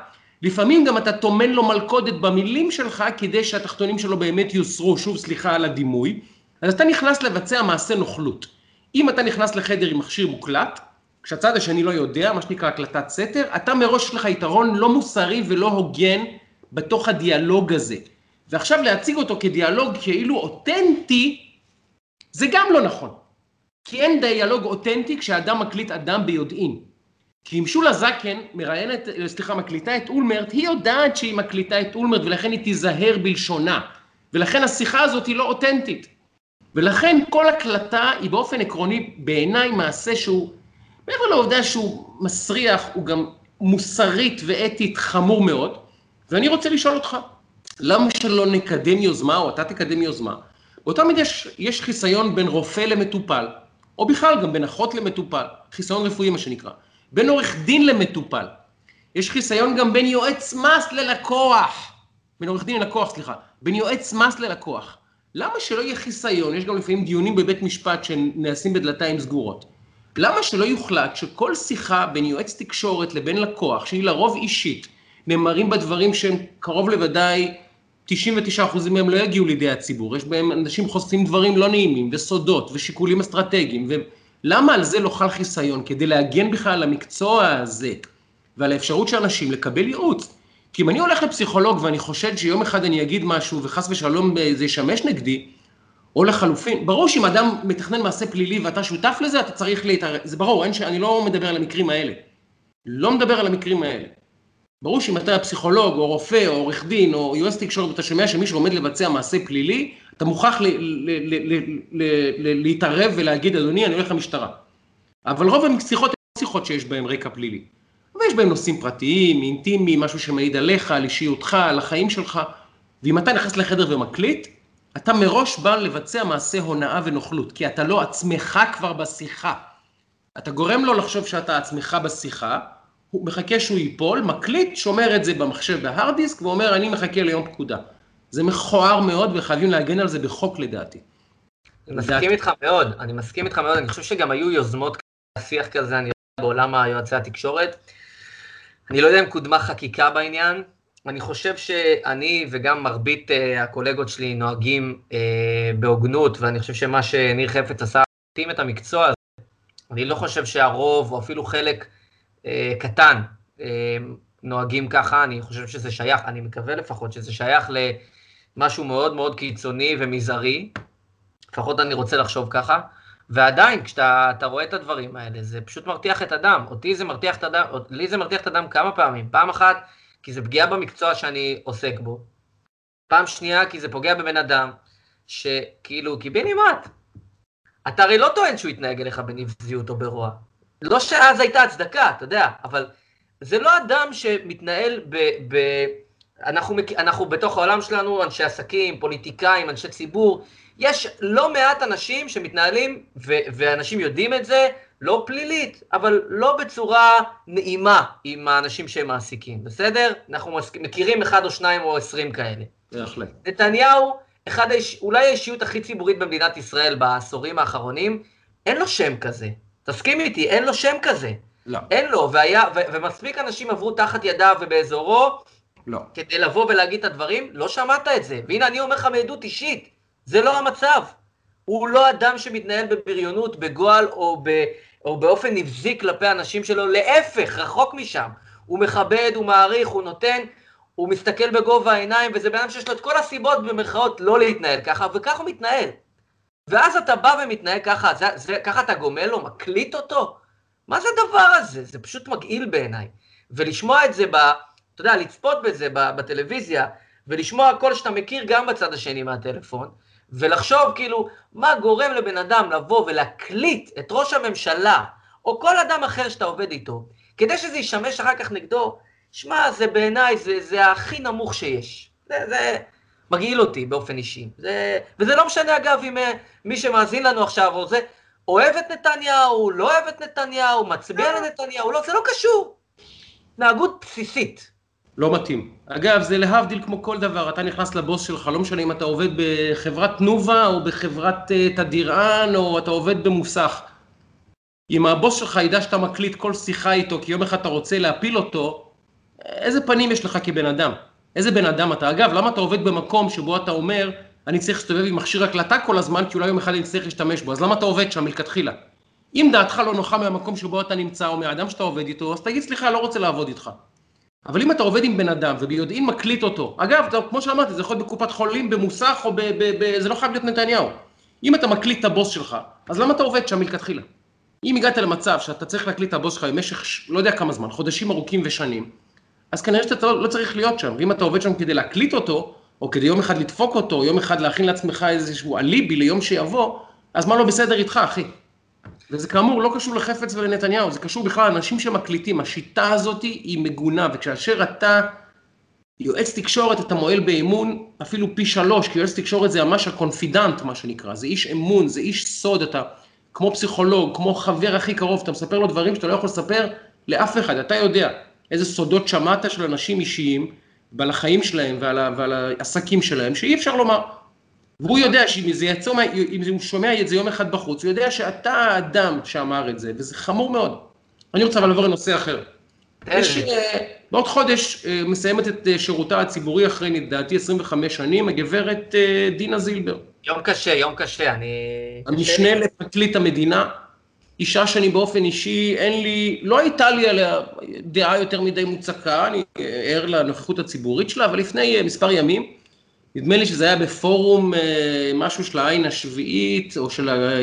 לפעמים גם אתה טומן לו מלכודת במילים שלך כדי שהתחתונים שלו באמת יוסרו, שוב סליחה על הדימוי. אז אתה נכנס לבצע מעשה נוכלות. אם אתה נכנס לחדר עם מכשיר מוקלט, כשהצד השני לא יודע, מה שנקרא הקלטת סתר, אתה מראש יש לך יתרון לא מוסרי ולא הוגן בתוך הדיאלוג הזה. ועכשיו להציג אותו כדיאלוג כאילו אותנטי, זה גם לא נכון. כי אין דיאלוג אותנטי כשאדם מקליט אדם ביודעין. כי אם שולה זקן מראיינת, סליחה, מקליטה את אולמרט, היא יודעת שהיא מקליטה את אולמרט ולכן היא תיזהר בלשונה. ולכן השיחה הזאת היא לא אותנטית. ולכן כל הקלטה היא באופן עקרוני בעיניי מעשה שהוא, מעבר לעובדה שהוא מסריח, הוא גם מוסרית ואתית חמור מאוד. ואני רוצה לשאול אותך, למה שלא נקדם יוזמה, או אתה תקדם יוזמה? באותה מידה יש, יש חיסיון בין רופא למטופל, או בכלל גם בין אחות למטופל, חיסיון רפואי מה שנקרא, בין עורך דין למטופל. יש חיסיון גם בין יועץ מס ללקוח, בין עורך דין ללקוח, סליחה, בין יועץ מס ללקוח. למה שלא יהיה חיסיון, יש גם לפעמים דיונים בבית משפט שנעשים בדלתיים סגורות. למה שלא יוחלט שכל שיחה בין יועץ תקשורת לבין לקוח, שהיא לרוב אישית, נאמרים בה דברים שהם קרוב לוודאי 99% מהם לא יגיעו לידי הציבור, יש בהם אנשים חושפים דברים לא נעימים וסודות ושיקולים אסטרטגיים, ולמה על זה לא חל חיסיון? כדי להגן בכלל על המקצוע הזה ועל האפשרות של אנשים לקבל ייעוץ. כי אם אני הולך לפסיכולוג ואני חושד שיום אחד אני אגיד משהו וחס ושלום זה ישמש נגדי, או לחלופין, ברור שאם אדם מתכנן מעשה פלילי ואתה שותף לזה, אתה צריך להתערב, זה ברור, אין ש... אני לא מדבר על המקרים האלה. לא מדבר על המקרים האלה. ברור שאם אתה פסיכולוג, או רופא, או עורך דין, או יועץ תקשורת, ואתה שומע שמישהו עומד לבצע מעשה פלילי, אתה מוכרח להתערב ולהגיד, אדוני, אני הולך למשטרה. אבל רוב השיחות הן לא שיחות שיש בהן רקע פלילי. ויש בהן נושאים פרטיים, אינטימיים, משהו שמעיד עליך, על אישיותך, על החיים שלך. ואם אתה נכנס לחדר ומקליט, אתה מראש בא לבצע מעשה הונאה ונוכלות, כי אתה לא עצמך כבר בשיחה. אתה גורם לו לחשוב שאתה עצמך בשיחה, הוא מחכה שהוא ייפול, מקליט, שומר את זה במחשב בהארד דיסק ואומר אני מחכה ליום פקודה. זה מכוער מאוד וחייבים להגן על זה בחוק לדעתי. אני מסכים איתך מאוד, אני מסכים איתך מאוד, אני חושב שגם היו יוזמות שיח כזה, אני יודע, בעולם היועצי התקשורת. אני לא יודע אם קודמה חקיקה בעניין, אני חושב שאני וגם מרבית uh, הקולגות שלי נוהגים uh, בהוגנות, ואני חושב שמה שניר חפץ עשה, מתאים את המקצוע הזה. אני לא חושב שהרוב, או אפילו חלק קטן, uh, נוהגים ככה, אני חושב שזה שייך, אני מקווה לפחות שזה שייך למשהו מאוד מאוד קיצוני ומזערי, לפחות אני רוצה לחשוב ככה. ועדיין, כשאתה רואה את הדברים האלה, זה פשוט מרתיח את הדם. אותי זה מרתיח את הדם, לי זה מרתיח את הדם כמה פעמים. פעם אחת, כי זה פגיעה במקצוע שאני עוסק בו. פעם שנייה, כי זה פוגע בבן אדם, שכאילו, קיבינימט. אתה הרי לא טוען שהוא יתנהג אליך בנבזיות או ברוע. לא שאז הייתה הצדקה, אתה יודע, אבל זה לא אדם שמתנהל ב... ב אנחנו, אנחנו בתוך העולם שלנו, אנשי עסקים, פוליטיקאים, אנשי ציבור, יש לא מעט אנשים שמתנהלים, ו- ואנשים יודעים את זה, לא פלילית, אבל לא בצורה נעימה עם האנשים שהם מעסיקים, בסדר? אנחנו מכירים אחד או שניים או עשרים כאלה. בהחלט. נתניהו, אחד האיש, אולי האישיות הכי ציבורית במדינת ישראל בעשורים האחרונים, אין לו שם כזה. תסכים איתי, אין לו שם כזה. לא. אין לו, והיה, ו- ומספיק אנשים עברו תחת ידיו ובאזורו, לא. כדי לבוא ולהגיד את הדברים, לא שמעת את זה. והנה, אני אומר לך מעדות אישית, זה לא המצב. הוא לא אדם שמתנהל בבריונות, בגועל או, ב, או באופן נבזי כלפי אנשים שלו, להפך, רחוק משם. הוא מכבד, הוא מעריך, הוא נותן, הוא מסתכל בגובה העיניים, וזה בן אדם שיש לו את כל הסיבות במרכאות לא להתנהל ככה, וככה הוא מתנהל. ואז אתה בא ומתנהל ככה, זה, זה, ככה אתה גומל לו, מקליט אותו? מה זה הדבר הזה? זה פשוט מגעיל בעיניי. ולשמוע את זה, ב, אתה יודע, לצפות בזה בטלוויזיה, ולשמוע קול שאתה מכיר גם בצד השני מהטלפון, ולחשוב כאילו, מה גורם לבן אדם לבוא ולהקליט את ראש הממשלה, או כל אדם אחר שאתה עובד איתו, כדי שזה ישמש אחר כך נגדו, שמע, זה בעיניי, זה, זה הכי נמוך שיש. זה, זה מגעיל אותי באופן אישי. זה, וזה לא משנה, אגב, אם אה, מי שמאזין לנו עכשיו, או זה, אוהב את נתניהו, לא אוהב את נתניהו, מצביע לנתניהו, לא, זה לא קשור. התנהגות בסיסית. לא מתאים. אגב, זה להבדיל כמו כל דבר, אתה נכנס לבוס שלך, לא משנה אם אתה עובד בחברת תנובה או בחברת אה, תדירן או אתה עובד במוסך. אם הבוס שלך ידע שאתה מקליט כל שיחה איתו כי יום אחד אתה רוצה להפיל אותו, איזה פנים יש לך כבן אדם? איזה בן אדם אתה? אגב, למה אתה עובד במקום שבו אתה אומר, אני צריך להסתובב עם מכשיר הקלטה כל הזמן, כי אולי יום אחד אני צריך להשתמש בו, אז למה אתה עובד שם מלכתחילה? אם דעתך לא נוחה מהמקום שבו אתה נמצא או מהאדם שאתה עובד איתו, אז תגיד סליחה, לא רוצה לעבוד איתך. אבל אם אתה עובד עם בן אדם וביודעין מקליט אותו, אגב, אתה, כמו שאמרתי, זה יכול להיות בקופת חולים, במוסך או ב... ב, ב זה לא חייב להיות נתניהו. אם אתה מקליט את הבוס שלך, אז למה אתה עובד שם מלכתחילה? אם הגעת למצב שאתה צריך להקליט את הבוס שלך במשך לא יודע כמה זמן, חודשים ארוכים ושנים, אז כנראה שאתה לא צריך להיות שם, ואם אתה עובד שם כדי להקליט אותו, או כדי יום אחד לדפוק אותו, או יום אחד להכין לעצמך איזשהו אליבי ליום שיבוא, אז מה לא בסדר איתך, אחי? וזה כאמור לא קשור לחפץ ולנתניהו, זה קשור בכלל לאנשים שמקליטים. השיטה הזאת היא מגונה, וכאשר אתה יועץ תקשורת, אתה מועל באמון אפילו פי שלוש, כי יועץ תקשורת זה ממש הקונפידנט, מה שנקרא, זה איש אמון, זה איש סוד, אתה כמו פסיכולוג, כמו חבר הכי קרוב, אתה מספר לו דברים שאתה לא יכול לספר לאף אחד, אתה יודע איזה סודות שמעת של אנשים אישיים, ועל החיים שלהם ועל, ועל העסקים שלהם, שאי אפשר לומר. והוא יודע שאם זה יצא, אם הוא שומע את זה יום אחד בחוץ, הוא יודע שאתה האדם שאמר את זה, וזה חמור מאוד. אני רוצה אבל לעבור לנושא אחר. יש, אה, בעוד חודש אה, מסיימת את אה, שירותה הציבורי אחרי, לדעתי, 25 שנים, הגברת דינה זילבר. יום קשה, יום קשה, אני... המשנה לפרקליט המדינה, אישה שאני באופן אישי, אין לי, לא הייתה לי עליה דעה יותר מדי מוצקה, אני ער לנוכחות הציבורית שלה, אבל לפני מספר ימים, נדמה לי שזה היה בפורום אה, משהו של העין השביעית, או של אה,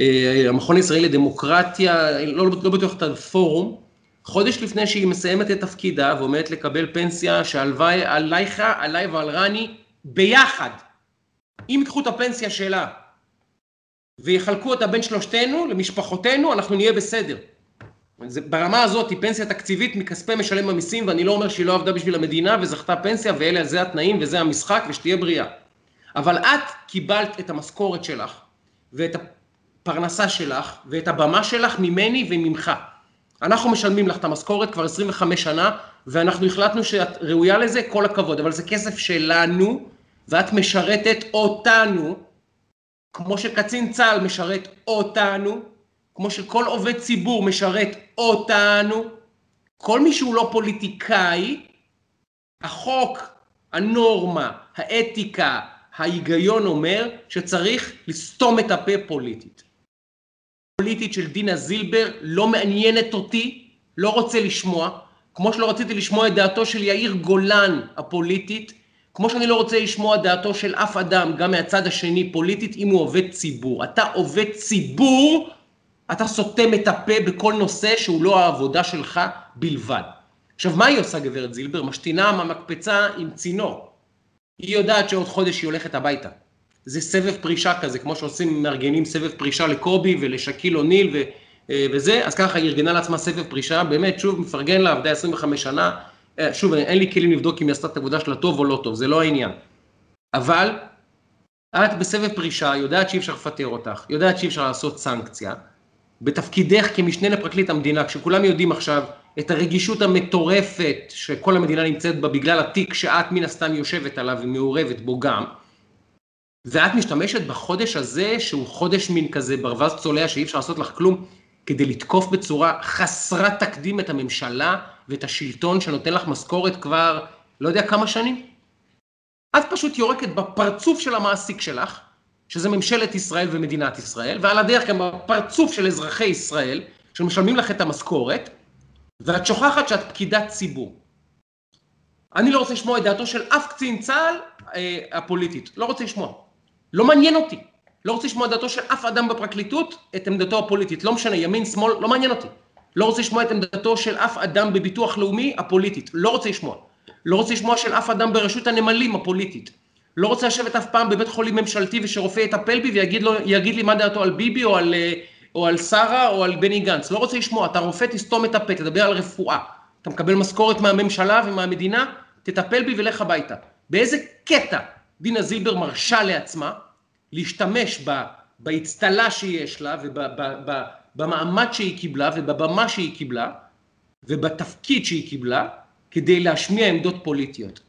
אה, המכון הישראלי לדמוקרטיה, לא, לא בטוח את הפורום, חודש לפני שהיא מסיימת את תפקידה ועומדת לקבל פנסיה שהלוואי עלייך, עליי ועל רני ביחד. אם ייקחו את הפנסיה שלה ויחלקו אותה בין שלושתנו למשפחותינו, אנחנו נהיה בסדר. זה, ברמה הזאת היא פנסיה תקציבית מכספי משלם המיסים, ואני לא אומר שהיא לא עבדה בשביל המדינה וזכתה פנסיה, ואלה זה התנאים וזה המשחק, ושתהיה בריאה. אבל את קיבלת את המשכורת שלך, ואת הפרנסה שלך, ואת הבמה שלך ממני וממך. אנחנו משלמים לך את המשכורת כבר 25 שנה, ואנחנו החלטנו שאת ראויה לזה, כל הכבוד, אבל זה כסף שלנו, ואת משרתת אותנו, כמו שקצין צה"ל משרת אותנו, כמו שכל עובד ציבור משרת אותנו, כל מי שהוא לא פוליטיקאי, החוק, הנורמה, האתיקה, ההיגיון אומר שצריך לסתום את הפה פוליטית. פוליטית של דינה זילבר לא מעניינת אותי, לא רוצה לשמוע, כמו שלא רציתי לשמוע את דעתו של יאיר גולן הפוליטית, כמו שאני לא רוצה לשמוע דעתו של אף אדם, גם מהצד השני פוליטית, אם הוא עובד ציבור. אתה עובד ציבור, אתה סותם את הפה בכל נושא שהוא לא העבודה שלך בלבד. עכשיו, מה היא עושה גברת זילבר? משתינה מהמקפצה עם צינור. היא יודעת שעוד חודש היא הולכת הביתה. זה סבב פרישה כזה, כמו שעושים מארגנים סבב פרישה לקובי ולשקיל אוניל ו, אה, וזה, אז ככה היא ארגנה לעצמה סבב פרישה, באמת, שוב, מפרגן לה, עבדה 25 שנה, שוב, אין לי כלים לבדוק אם היא עשתה את העבודה שלה טוב או לא טוב, זה לא העניין. אבל, את בסבב פרישה, יודעת שאי אפשר לפטר אותך, יודעת שאי אפשר לעשות סנקציה, בתפקידך כמשנה לפרקליט המדינה, כשכולם יודעים עכשיו את הרגישות המטורפת שכל המדינה נמצאת בה בגלל התיק שאת מן הסתם יושבת עליו ומעורבת בו גם, ואת משתמשת בחודש הזה, שהוא חודש מין כזה ברווז צולע שאי אפשר לעשות לך כלום, כדי לתקוף בצורה חסרת תקדים את הממשלה ואת השלטון שנותן לך משכורת כבר לא יודע כמה שנים? את פשוט יורקת בפרצוף של המעסיק שלך, שזה ממשלת ישראל ומדינת ישראל, ועל הדרך גם בפרצוף של אזרחי ישראל, שמשלמים לך את המשכורת, ואת שוכחת שאת פקידת ציבור. אני לא רוצה לשמוע את דעתו של אף קצין צה"ל אה, הפוליטית, לא רוצה לשמוע. לא מעניין אותי. לא רוצה לשמוע את דעתו של אף אדם בפרקליטות, את עמדתו הפוליטית. לא משנה, ימין, שמאל, לא מעניין אותי. לא רוצה לשמוע את עמדתו של אף אדם בביטוח לאומי הפוליטית. לא רוצה לשמוע. לא רוצה לשמוע של אף אדם ברשות הנמלים הפוליטית. לא רוצה לשבת אף פעם בבית חולים ממשלתי ושרופא יטפל בי ויגיד לו, לי מה דעתו על ביבי או על, אה, או על שרה או על בני גנץ. לא רוצה לשמוע, אתה רופא, תסתום את הפה, תדבר על רפואה. אתה מקבל משכורת מהממשלה ומהמדינה, תטפל בי ולך הביתה. באיזה קטע דינה זילבר מרשה לעצמה להשתמש בה, באצטלה שיש לה ובמעמד שהיא קיבלה ובבמה שהיא קיבלה ובתפקיד שהיא קיבלה כדי להשמיע עמדות פוליטיות.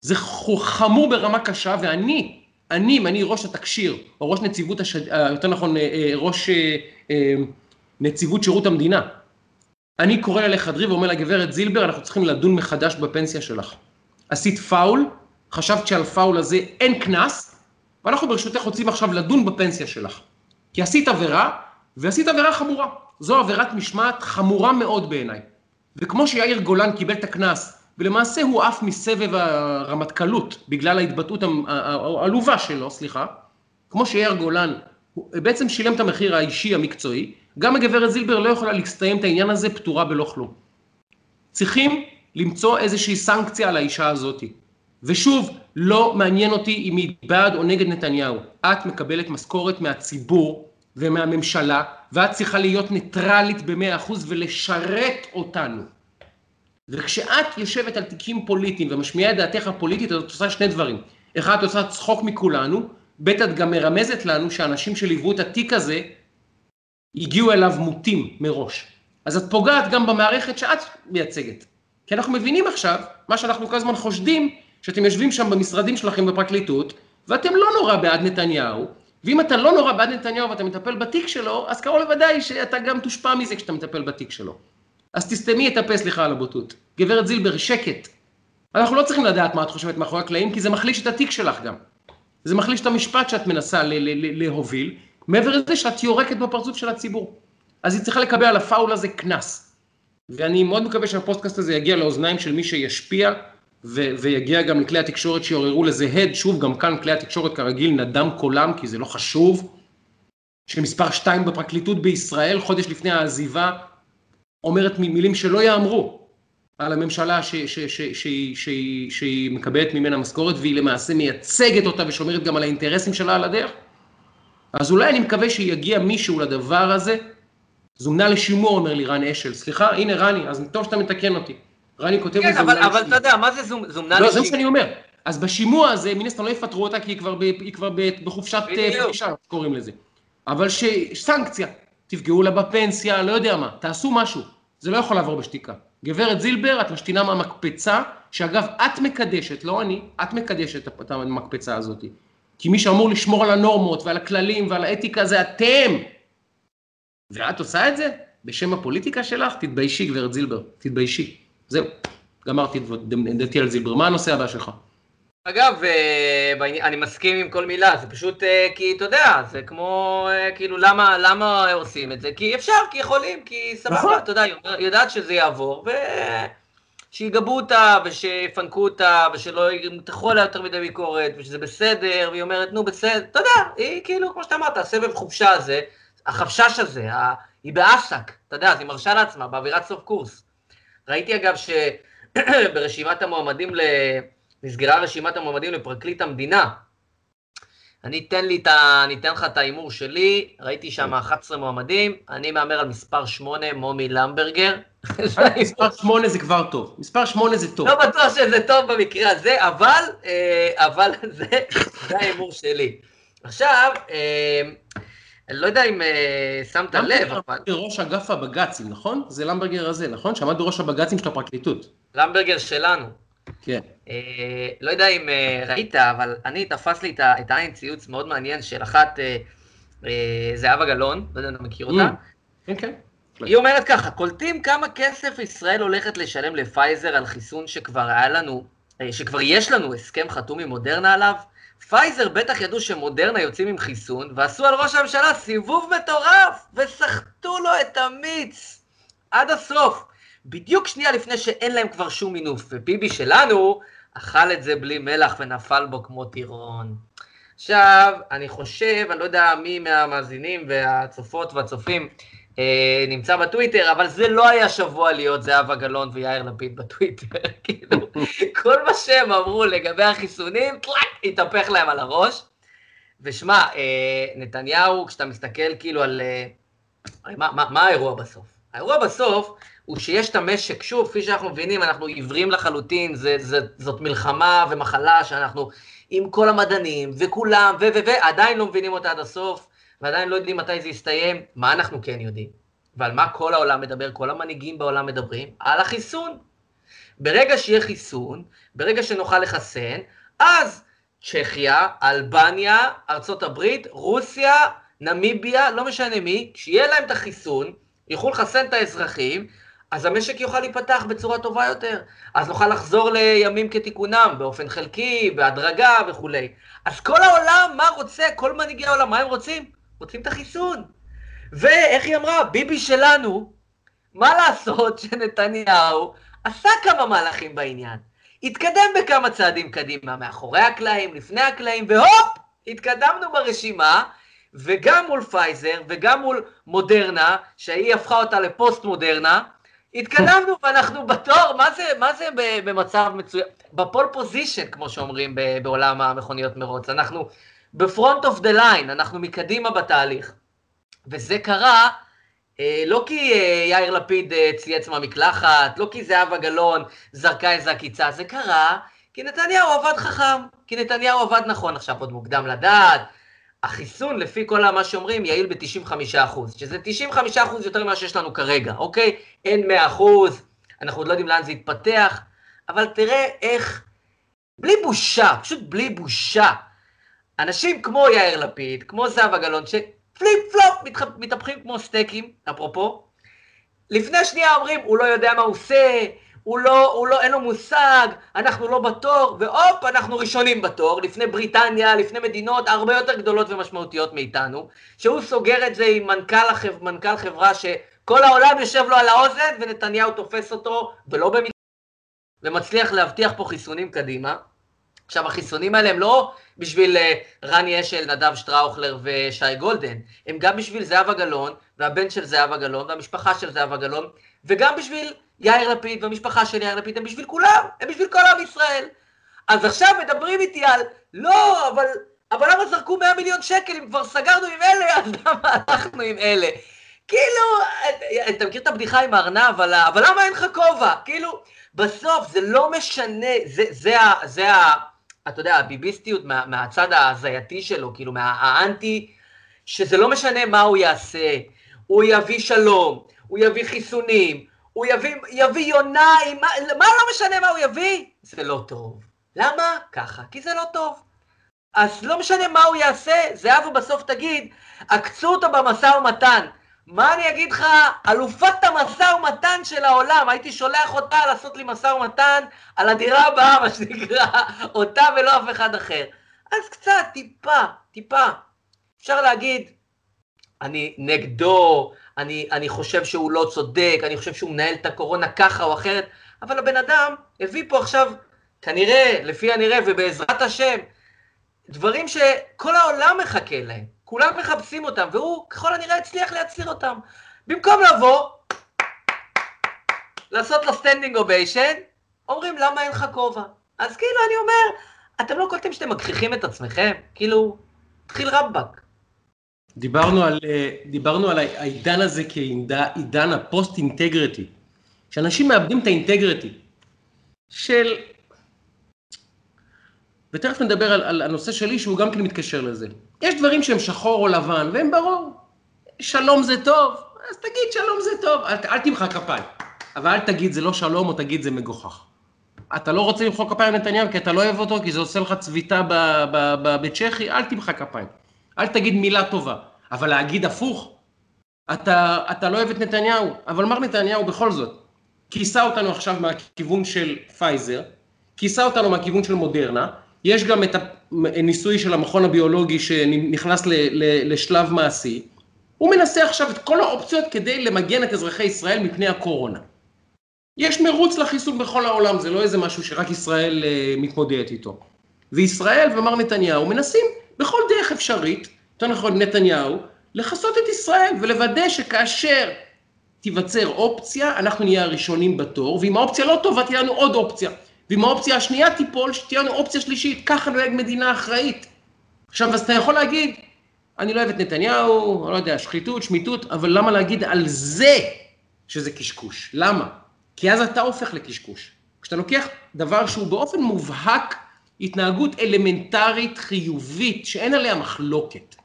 זה חמור ברמה קשה, ואני, אני, אם אני ראש התקשיר, או ראש נציבות, השד... אה, יותר נכון, אה, אה, ראש נציבות שירות המדינה, אני קורא לה לחדרי ואומר לה, גברת זילבר, אנחנו צריכים לדון מחדש בפנסיה שלך. עשית פאול, חשבת שעל פאול הזה אין קנס, ואנחנו ברשותך רוצים עכשיו לדון בפנסיה שלך. כי עשית עבירה, ועשית עבירה חמורה. זו עבירת משמעת חמורה מאוד בעיניי. וכמו שיאיר גולן קיבל את הקנס, ולמעשה הוא עף מסבב הרמטכ"לות בגלל ההתבטאות העלובה שלו, סליחה, כמו שיאיר גולן הוא בעצם שילם את המחיר האישי המקצועי, גם הגברת זילבר לא יכולה להסתיים את העניין הזה פטורה בלא כלום. צריכים למצוא איזושהי סנקציה על האישה הזאת. ושוב, לא מעניין אותי אם היא בעד או נגד נתניהו. את מקבלת משכורת מהציבור ומהממשלה, ואת צריכה להיות ניטרלית במאה אחוז ולשרת אותנו. וכשאת יושבת על תיקים פוליטיים ומשמיעה את דעתך הפוליטית, את עושה שני דברים. אחד, את עושה צחוק מכולנו, ב', את גם מרמזת לנו שאנשים שליוו את התיק הזה, הגיעו אליו מוטים מראש. אז את פוגעת גם במערכת שאת מייצגת. כי אנחנו מבינים עכשיו, מה שאנחנו כל הזמן חושדים, שאתם יושבים שם במשרדים שלכם בפרקליטות, ואתם לא נורא בעד נתניהו, ואם אתה לא נורא בעד נתניהו ואתה מטפל בתיק שלו, אז קרוב לוודאי שאתה גם תושפע מזה כשאתה מטפל בתיק שלו. אז תסתמי את הפה, סליחה על הבוטות. גברת זילבר, שקט. אנחנו לא צריכים לדעת מה את חושבת מאחורי הקלעים, כי זה מחליש את התיק שלך גם. זה מחליש את המשפט שאת מנסה להוביל, מעבר לזה שאת יורקת בפרצוף של הציבור. אז היא צריכה לקבל על הפאול הזה קנס. ואני מאוד מקווה שהפודקאסט הזה יגיע לאוזניים של מי שישפיע, ו- ויגיע גם לכלי התקשורת שיעוררו לזה הד, שוב, גם כאן כלי התקשורת כרגיל נדם קולם, כי זה לא חשוב, שמספר 2 בפרקליטות בישראל, חודש לפני העזיבה, אומרת מילים שלא יאמרו על הממשלה ש- ש- ש- ש- ש- שהיא מקבלת ממנה משכורת, והיא למעשה מייצגת אותה ושומרת גם על האינטרסים שלה על הדרך. אז אולי אני מקווה שיגיע מישהו לדבר הזה, זומנה לשימוע, אומר לי רן אשל. סליחה, הנה רני, אז טוב שאתה מתקן אותי. רני כותב כן, אבל, אבל אתה יודע, מה זה זומנה לשימוע? לא, זה מה שאני אומר. אז בשימוע הזה, מן הסתם לא יפטרו אותה, כי היא כבר, ב, היא כבר ב, בחופשת אה, פרישה, קוראים לזה. אבל שסנקציה, תפגעו לה בפנסיה, לא יודע מה, תעשו משהו. זה לא יכול לעבור בשתיקה. גברת זילבר, את משתינה מהמקפצה, שאגב, את מקדשת, לא אני, את מקדשת את המקפצה הזאת. כי מי שאמור לשמור על הנורמות ועל הכללים ועל האתיקה זה אתם. ואת עושה את זה? בשם הפוליטיקה שלך? תתביישי, גברת זילבר, תתביישי. זהו, גמרתי את דעתי על זילבר. מה הנושא הבא שלך? אגב, אה, אני מסכים עם כל מילה, זה פשוט אה, כי, אתה יודע, זה כמו, אה, כאילו, למה, למה עושים את זה? כי אפשר, כי יכולים, כי סבבה, נכון. אתה יודע, היא יודעת שזה יעבור, ושיגבו אותה, ושיפנקו אותה, ושלא ימתחו עליה יותר מדי ביקורת, ושזה בסדר, והיא אומרת, נו, בסדר, אתה יודע, היא כאילו, כמו שאתה אמרת, הסבב חופשה הזה, החפשש הזה, היא באסק, אתה יודע, אז היא מרשה לעצמה, באווירת סוף קורס. ראיתי אגב שברשימת *clears throat* המועמדים ל... נסגרה רשימת המועמדים לפרקליט המדינה. אני אתן, לי את ה... אני אתן לך את ההימור שלי, ראיתי שם 11 מועמדים, אני מהמר על מספר 8, מומי למברגר. *laughs* מספר 8 זה כבר טוב, מספר 8 זה טוב. לא בטוח שזה טוב במקרה הזה, אבל, אה, אבל *laughs* זה, זה ההימור שלי. עכשיו, אה, אני לא יודע אם אה, שמת לב, אבל... ראש אגף הבג"צים, נכון? זה למברגר הזה, נכון? שעמד בראש הבג"צים של הפרקליטות. למברגר שלנו. כן. אה, לא יודע אם אה, ראית, אבל אני, תפס לי את העין ציוץ מאוד מעניין של אחת, זהבה גלאון, לא יודע אם אתה מכיר אותה. Mm. כן, כן. היא אומרת ככה, קולטים כמה כסף ישראל הולכת לשלם לפייזר על חיסון שכבר היה לנו, שכבר יש לנו הסכם חתום עם מודרנה עליו? פייזר בטח ידעו שמודרנה יוצאים עם חיסון, ועשו על ראש הממשלה סיבוב מטורף, וסחטו לו את המיץ עד הסוף. בדיוק שנייה לפני שאין להם כבר שום מינוף, וביבי שלנו אכל את זה בלי מלח ונפל בו כמו טירון. עכשיו, אני חושב, אני לא יודע מי מהמאזינים והצופות והצופים אה, נמצא בטוויטר, אבל זה לא היה שבוע להיות זהבה גלאון ויאיר לפיד בטוויטר, *laughs* כאילו, כל מה שהם אמרו לגבי החיסונים, טלאק, התהפך להם על הראש. ושמע, אה, נתניהו, כשאתה מסתכל כאילו על... אה, מה, מה, מה האירוע בסוף? האירוע בסוף הוא שיש את המשק, שוב, כפי שאנחנו מבינים, אנחנו עיוורים לחלוטין, זה, זה, זאת מלחמה ומחלה שאנחנו עם כל המדענים וכולם, ו... ו... ו... עדיין לא מבינים אותה עד הסוף, ועדיין לא יודעים מתי זה יסתיים. מה אנחנו כן יודעים? ועל מה כל העולם מדבר, כל המנהיגים בעולם מדברים? על החיסון. ברגע שיהיה חיסון, ברגע שנוכל לחסן, אז צ'כיה, אלבניה, ארצות הברית, רוסיה, נמיביה, לא משנה מי, כשיהיה להם את החיסון, יוכלו לחסן את האזרחים, אז המשק יוכל להיפתח בצורה טובה יותר. אז נוכל לחזור לימים כתיקונם, באופן חלקי, בהדרגה וכולי. אז כל העולם, מה רוצה? כל מנהיגי העולם, מה הם רוצים? רוצים את החיסון. ואיך היא אמרה? ביבי שלנו, מה לעשות שנתניהו עשה כמה מהלכים בעניין. התקדם בכמה צעדים קדימה, מאחורי הקלעים, לפני הקלעים, והופ, התקדמנו ברשימה, וגם מול פייזר, וגם מול מודרנה, שהיא הפכה אותה לפוסט מודרנה, התקדמנו ואנחנו בתור, מה זה, מה זה במצב מצוין? ב pole position, כמו שאומרים בעולם המכוניות מרוץ. אנחנו ב front of the line, אנחנו מקדימה בתהליך. וזה קרה אה, לא כי אה, יאיר לפיד אה, צייץ מהמקלחת, לא כי זהבה גלאון זרקה איזה עקיצה, זה קרה כי נתניהו עבד חכם, כי נתניהו עבד נכון. עכשיו עוד מוקדם לדעת, החיסון, לפי כל מה שאומרים, יעיל ב-95%, שזה 95% יותר ממה שיש לנו כרגע, אוקיי? אין 100%, אנחנו עוד לא יודעים לאן זה יתפתח, אבל תראה איך, בלי בושה, פשוט בלי בושה, אנשים כמו יאיר לפיד, כמו זהבה גלאון, שפליפ פלופ מתהפכים כמו סטייקים, אפרופו, לפני שנייה אומרים, הוא לא יודע מה הוא עושה, הוא לא, הוא לא, אין לו מושג, אנחנו לא בתור, והופ, אנחנו ראשונים בתור, לפני בריטניה, לפני מדינות הרבה יותר גדולות ומשמעותיות מאיתנו, שהוא סוגר את זה עם מנכ"ל, החב, מנכ"ל חברה שכל העולם יושב לו על האוזן, ונתניהו תופס אותו, ולא במקרה, ומצליח להבטיח פה חיסונים קדימה. עכשיו, החיסונים האלה הם לא בשביל אה, רני אשל, נדב שטראוכלר ושי גולדן, הם גם בשביל זהבה גלאון, והבן של זהבה גלאון, והמשפחה של זהבה גלאון, וגם בשביל יאיר לפיד והמשפחה של יאיר לפיד הם בשביל כולם, הם בשביל כל עם ישראל. אז עכשיו מדברים איתי על, לא, אבל, אבל למה זרקו 100 מיליון שקל אם כבר סגרנו עם אלה, אז למה הלכנו עם אלה? כאילו, אתה מכיר את הבדיחה עם הארנב, אבל, אבל למה אין לך כובע? כאילו, בסוף זה לא משנה, זה, זה, זה, זה. אתה יודע, הביביסטיות מה, מהצד ההזייתי שלו, כאילו, מהאנטי, שזה לא משנה מה הוא יעשה, הוא יביא שלום, הוא יביא חיסונים, הוא יביא, יביא יונה, מה, מה לא משנה מה הוא יביא? זה לא טוב. למה? ככה, כי זה לא טוב. אז לא משנה מה הוא יעשה, זהבה בסוף תגיד, עקצו אותו במשא ומתן. מה אני אגיד לך, אלופת המשא ומתן של העולם, הייתי שולח אותה לעשות לי משא ומתן על הדירה הבאה, מה שנקרא, אותה ולא אף אחד אחר. אז קצת, טיפה, טיפה. אפשר להגיד, אני נגדו, אני, אני חושב שהוא לא צודק, אני חושב שהוא מנהל את הקורונה ככה או אחרת, אבל הבן אדם הביא פה עכשיו, כנראה, לפי הנראה ובעזרת השם, דברים שכל העולם מחכה להם, כולם מחפשים אותם, והוא ככל הנראה הצליח להצהיר אותם. במקום לבוא, לעשות לו standing ovation, אומרים למה אין לך כובע. אז כאילו אני אומר, אתם לא קולטים שאתם מגחיכים את עצמכם? כאילו, תחיל רמב"ק. דיברנו על, אה, דיברנו על העידן הזה כעידן ה post integrity, שאנשים מאבדים את ה integrity של, ותכף נדבר על, על הנושא שלי שהוא גם כן מתקשר לזה. יש דברים שהם שחור או לבן והם ברור. שלום זה טוב, אז תגיד שלום זה טוב, אל, אל תמחא כפיים. אבל אל תגיד זה לא שלום או תגיד זה מגוחך. אתה לא רוצה למחוא כפיים לנתניהו כי אתה לא אוהב אותו, כי זה עושה לך צביטה בצ'כי, אל תמחא כפיים. אל תגיד מילה טובה, אבל להגיד הפוך, אתה, אתה לא אוהב את נתניהו, אבל מר נתניהו בכל זאת, כיסה אותנו עכשיו מהכיוון של פייזר, כיסה אותנו מהכיוון של מודרנה, יש גם את הניסוי של המכון הביולוגי שנכנס לשלב מעשי, הוא מנסה עכשיו את כל האופציות כדי למגן את אזרחי ישראל מפני הקורונה. יש מרוץ לחיסון בכל העולם, זה לא איזה משהו שרק ישראל uh, מתמודדת איתו. וישראל ומר נתניהו מנסים בכל דרך אפשרית, יותר נכון נתניהו, לכסות את ישראל ולוודא שכאשר תיווצר אופציה, אנחנו נהיה הראשונים בתור, ואם האופציה לא טובה, תהיה לנו עוד אופציה. ואם האופציה השנייה תיפול, שתהיה לנו אופציה שלישית. ככה נוהג מדינה אחראית. עכשיו, אז אתה יכול להגיד, אני לא אוהב את נתניהו, אני לא יודע, שחיתות, שמיטות, אבל למה להגיד על זה שזה קשקוש? למה? כי אז אתה הופך לקשקוש. כשאתה לוקח דבר שהוא באופן מובהק התנהגות אלמנטרית חיובית שאין עליה מחלוקת.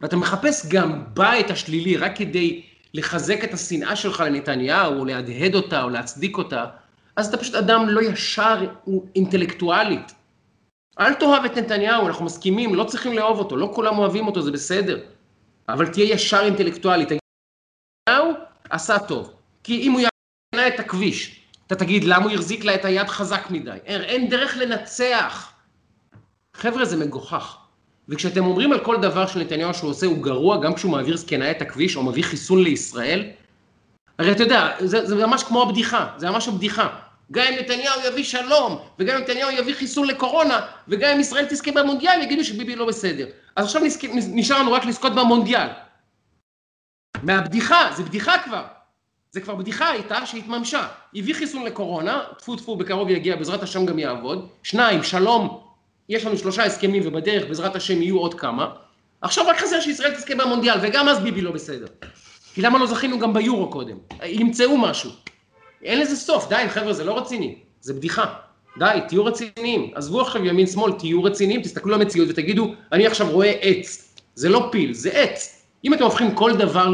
ואתה מחפש גם בה את השלילי רק כדי לחזק את השנאה שלך לנתניהו, או להדהד אותה, או להצדיק אותה, אז אתה פשוט אדם לא ישר אינטלקטואלית. אל תאהב את נתניהו, אנחנו מסכימים, לא צריכים לאהוב אותו, לא כולם אוהבים אותו, זה בסדר. אבל תהיה ישר אינטלקטואלית. נתניהו עשה טוב. כי אם הוא ינע את הכביש, אתה תגיד, למה הוא החזיק לה את היד חזק מדי? אין, אין דרך לנצח. חבר'ה, זה מגוחך. וכשאתם אומרים על כל דבר שנתניהו שהוא עושה הוא גרוע, גם כשהוא מעביר זקנה את הכביש או מביא חיסון לישראל, הרי אתה יודע, זה, זה ממש כמו הבדיחה, זה ממש הבדיחה. גם אם נתניהו יביא שלום, וגם אם נתניהו יביא חיסון לקורונה, וגם אם ישראל תזכה במונדיאל, יגידו שביבי לא בסדר. אז עכשיו נשאר לנו רק לזכות במונדיאל. מהבדיחה, זה בדיחה כבר. זה כבר בדיחה הייתה שהתממשה. הביא חיסון לקורונה, טפו טפו בקרוב יגיע, בעזרת השם גם יעבוד. שניים, שלום, יש לנו שלושה הסכמים ובדרך בעזרת השם יהיו עוד כמה. עכשיו רק חסר שישראל תזכה במונדיאל, וגם אז ביבי לא בסדר. כי למה לא זכינו גם ביורו קודם? ימצאו משהו. אין לזה סוף, די חבר'ה, זה לא רציני, זה בדיחה. די, תהיו רציניים. עזבו עכשיו ימין שמאל, תהיו רציניים, תסתכלו על המציאות ותגידו, אני עכשיו רואה עץ. זה לא פיל, זה עץ. אם אתם הופכים כל דבר